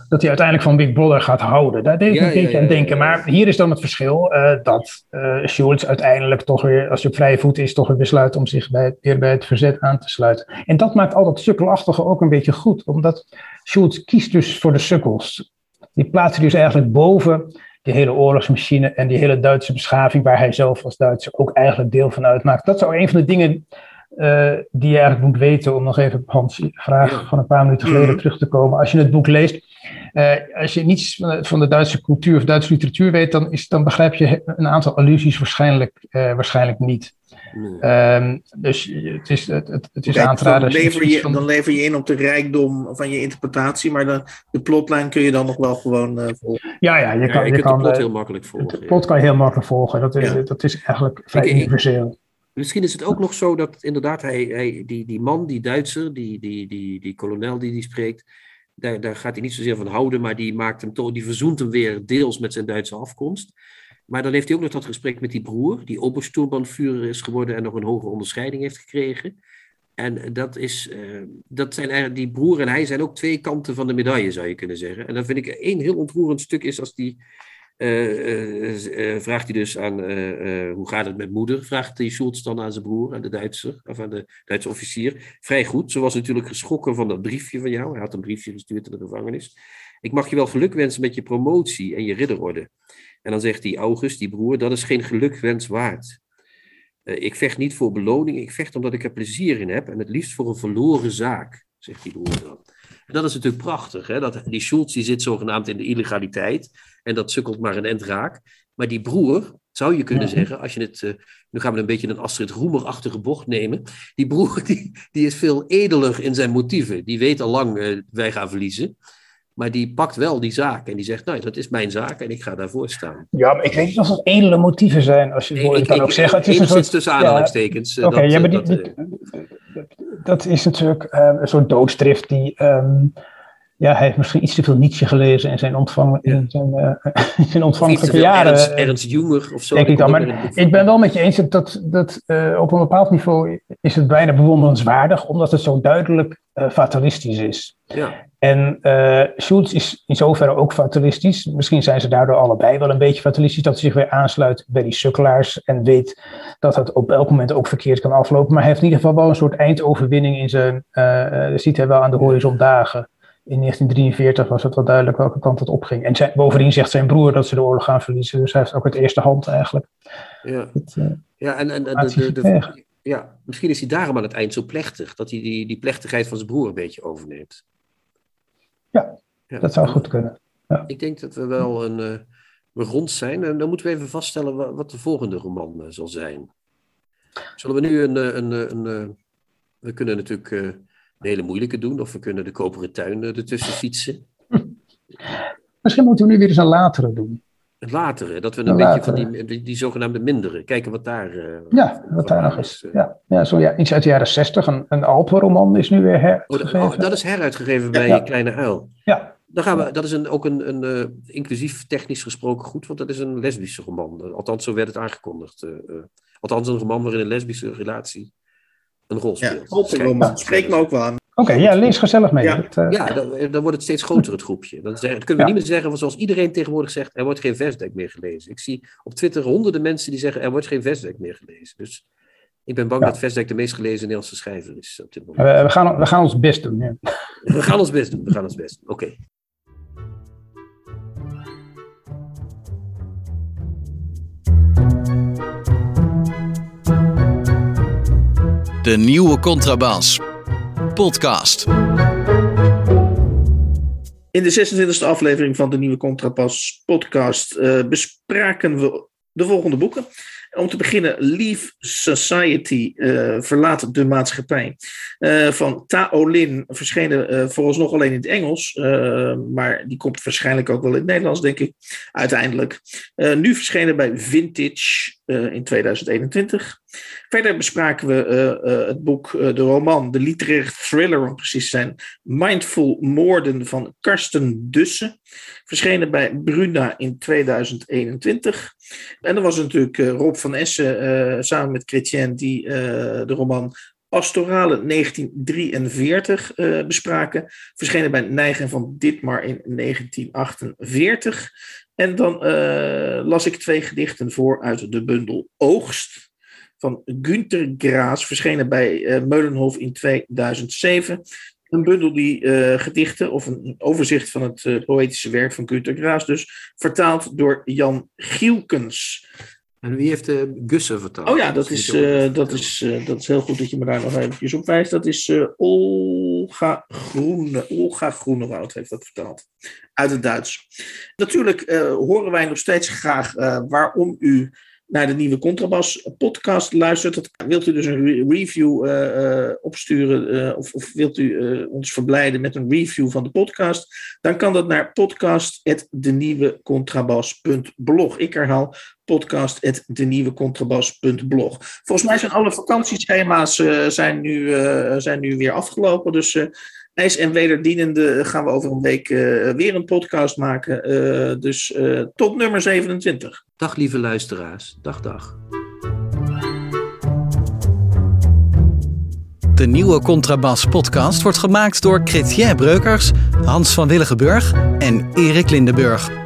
Dat hij uiteindelijk van Big Brother gaat houden. Daar deed ik Ja, een beetje ja, aan denken. Maar hier is dan het verschil eh, dat eh Schulz uiteindelijk toch weer, als hij op vrije voet is, toch weer besluit om zich bij, weer bij het verzet aan te sluiten. En dat maakt al dat sukkelachtige ook een beetje goed, omdat Schulz kiest dus voor de sukkels. Die plaatst hij dus eigenlijk boven die hele oorlogsmachine en die hele Duitse beschaving, waar hij zelf als Duitser ook eigenlijk deel van uitmaakt. Dat zou een van de dingen eh, die je eigenlijk moet weten, om nog even op Hans' vraag van een paar minuten geleden Mhm. terug te komen. Als je het boek leest, eh, als je niets van de, van de Duitse cultuur of Duitse literatuur weet, dan, is, dan begrijp je een aantal allusies waarschijnlijk, eh, waarschijnlijk niet. Nee. Ehm, dus het is, het, het, het is Kijk, aan te raden. dan, lever je, van- dan lever je in op de rijkdom van je interpretatie, maar de, de plotlijn kun je dan nog wel gewoon eh, volgen. ja, ja, je Ja, kan, je je kunt de plot heel makkelijk volgen. ja. plot kan je heel makkelijk volgen. Dat is, Ja. dat is eigenlijk vrij Ik- ik- universeel. Misschien is het ook nog zo dat inderdaad hij, die, die man, die Duitser, die, die, die, die kolonel die die spreekt, daar, daar gaat hij niet zozeer van houden, maar die, maakt hem toch, die verzoent hem weer deels met zijn Duitse afkomst. Maar dan heeft hij ook nog dat gesprek met die broer, die Obersturmbannführer is geworden en nog een hoge onderscheiding heeft gekregen. En dat is, eh, dat zijn eigenlijk, die broer en hij zijn ook twee kanten van de medaille, zou je kunnen zeggen. En dan vind ik één heel ontroerend stuk is als die, vraagt hij dus aan, eh, eh, hoe gaat het met moeder? Vraagt die Schultz dan aan zijn broer, aan de Duitser, of aan de Duitse officier. Vrij goed, ze was natuurlijk geschrokken van dat briefje van jou. Hij had een briefje gestuurd in de gevangenis. Ik mag je wel geluk wensen met je promotie en je ridderorde. En dan zegt die August, die broer, dat is geen gelukwens waard. Eh, ik vecht niet voor beloning, ik vecht omdat ik er plezier in heb en het liefst voor een verloren zaak, zegt die broer dan. En dat is natuurlijk prachtig, hè? Dat, die Schultz die zit zogenaamd in de illegaliteit en dat sukkelt maar een end raak. Maar die broer, zou je kunnen Ja. zeggen, als je het, eh, nu gaan we een beetje een Astrid Roemer-achtige bocht nemen, die broer die, die is veel edeler in zijn motieven. Die weet al lang, eh, wij gaan verliezen. Maar die pakt wel die zaak en die zegt, nou, dat is mijn zaak en ik ga daarvoor staan. Ja, maar ik weet niet of dat edele motieven zijn. Als je, je kan ook zeggen, het is een soort... tussen aanhalingstekens. eh, Oké, dat, ja, maar die, dat, die- dat is natuurlijk een soort doodsdrift die... ehm, ja, hij heeft misschien iets te veel Nietzsche gelezen in zijn, ontvang, in zijn, eh, in zijn veel jaren. Ernst, Ernst Junger of zo. denk ik dan, maar Ik ben wel met je eens dat, dat, dat eh, op een bepaald niveau is het bijna bewonderenswaardig, omdat het zo duidelijk eh, fatalistisch is. Ja, En eh Schulz is in zoverre ook fatalistisch. Misschien zijn ze daardoor allebei wel een beetje fatalistisch. Dat ze zich weer aansluit bij die sukkelaars. En weet dat het op elk moment ook verkeerd kan aflopen. Maar hij heeft in ieder geval wel een soort eindoverwinning in zijn. eh, eh, ziet hij wel aan de horizon dagen. In 1943 was het wel duidelijk welke kant het opging. En bovendien zegt zijn broer dat ze de oorlog gaan verliezen. Dus hij heeft ook het eerste hand eigenlijk. Ja, het, uh, ja en, en de, de, ja, misschien is hij daarom aan het eind zo plechtig. Dat hij die, die plechtigheid van zijn broer een beetje overneemt. Ja, ja. dat zou goed kunnen. Ja. Ik denk dat we wel een, uh, we rond zijn. En dan moeten we even vaststellen wat, wat de volgende roman uh, zal zijn. Zullen we nu een... een, een, een we kunnen natuurlijk een hele moeilijke doen. Of we kunnen de koperen tuin ertussen fietsen. Misschien moeten we nu weer eens een latere doen. Een latere, dat we een, een beetje van die, die, die, zogenaamde mindere, kijken wat daar... Uh, ja, wat daar nog is. Ja, ja, zo, ja, iets uit de jaren zestig, een, een Alpenroman is nu weer heruitgegeven. Oh, oh, dat is heruitgegeven bij ja. Kleine Uil. Ja. Dan gaan we, dat is een, ook een, een uh, inclusief technisch gesproken goed, want dat is een lesbische roman. Althans, zo werd het aangekondigd. Althans, een roman waarin een lesbische relatie een rol speelt. Ja, spreekt me ook wel aan. Oké, ja, lees gezellig mee. Ja, dat, uh... ja dan, dan, wordt het steeds groter, het groepje. Dan, zeggen, dan kunnen we niet meer zeggen, zoals iedereen tegenwoordig zegt, er wordt geen Vestdek meer gelezen. Ik zie op Twitter honderden mensen die zeggen, er wordt geen Vestdek meer gelezen. Dus ik ben bang ja. dat Vestdek de meest gelezen Nederlandse schrijver is op dit moment. Uh, we, gaan, we gaan ons best doen. Ja. we gaan ons best doen, we gaan ons best doen. Oké. Okay. De nieuwe contrabas podcast. In de 26e aflevering van de nieuwe Contrapas podcast uh, bespraken we de volgende boeken. Om te beginnen, Leave Society, uh, Verlaat de Maatschappij. Uh, van Tao Lin, verschenen uh, vooralsnog alleen in het Engels. maar die komt waarschijnlijk ook wel in het Nederlands, denk ik, uiteindelijk. nu verschenen bij Vintage in 2021. Verder bespraken we het boek, de roman, de literaire thriller, om precies te zijn, Mindful Moorden van Karsten Dussen. Verschenen bij Bruna in 2021. En dan was natuurlijk Rob van Essen samen met Chrétien die de roman Pastorale 1943 uh, bespraken. Verschenen bij Neigen van Ditmar in 1948. En dan las ik twee gedichten voor uit de bundel Oogst van Günter Graas, verschenen bij Meulenhof in 2007 een bundel die uh, gedichten of een overzicht van het uh, poëtische werk van Günter Graas, dus vertaald door Jan Gielkens. En wie heeft de uh, Gussen vertaald? Oh ja, dat is, dat, is, dat is heel goed dat je me daar nog eventjes op wijst. Dat is Olga, Groene, Olga Groenewoud heeft dat vertaald. Uit het Duits. Natuurlijk horen wij nog steeds graag waarom u naar de nieuwe Contrabas podcast luistert. Wilt u dus een review uh, uh, opsturen uh, of, of, wilt u ons verblijden met een review van de podcast, dan kan dat naar podcast.denieuwecontrabas.blog. Ik herhaal podcast.denieuwecontrabas.blog. Volgens mij zijn alle vakantieschema's zijn nu, zijn nu weer afgelopen, dus IJs en wederdienende gaan we over een week weer een podcast maken. Dus tot nummer 27. Dag lieve luisteraars. Dag dag. De nieuwe Contrabas podcast wordt gemaakt door Chrétien Breukers, Hans van Willigenburg en Erik Lindenburg.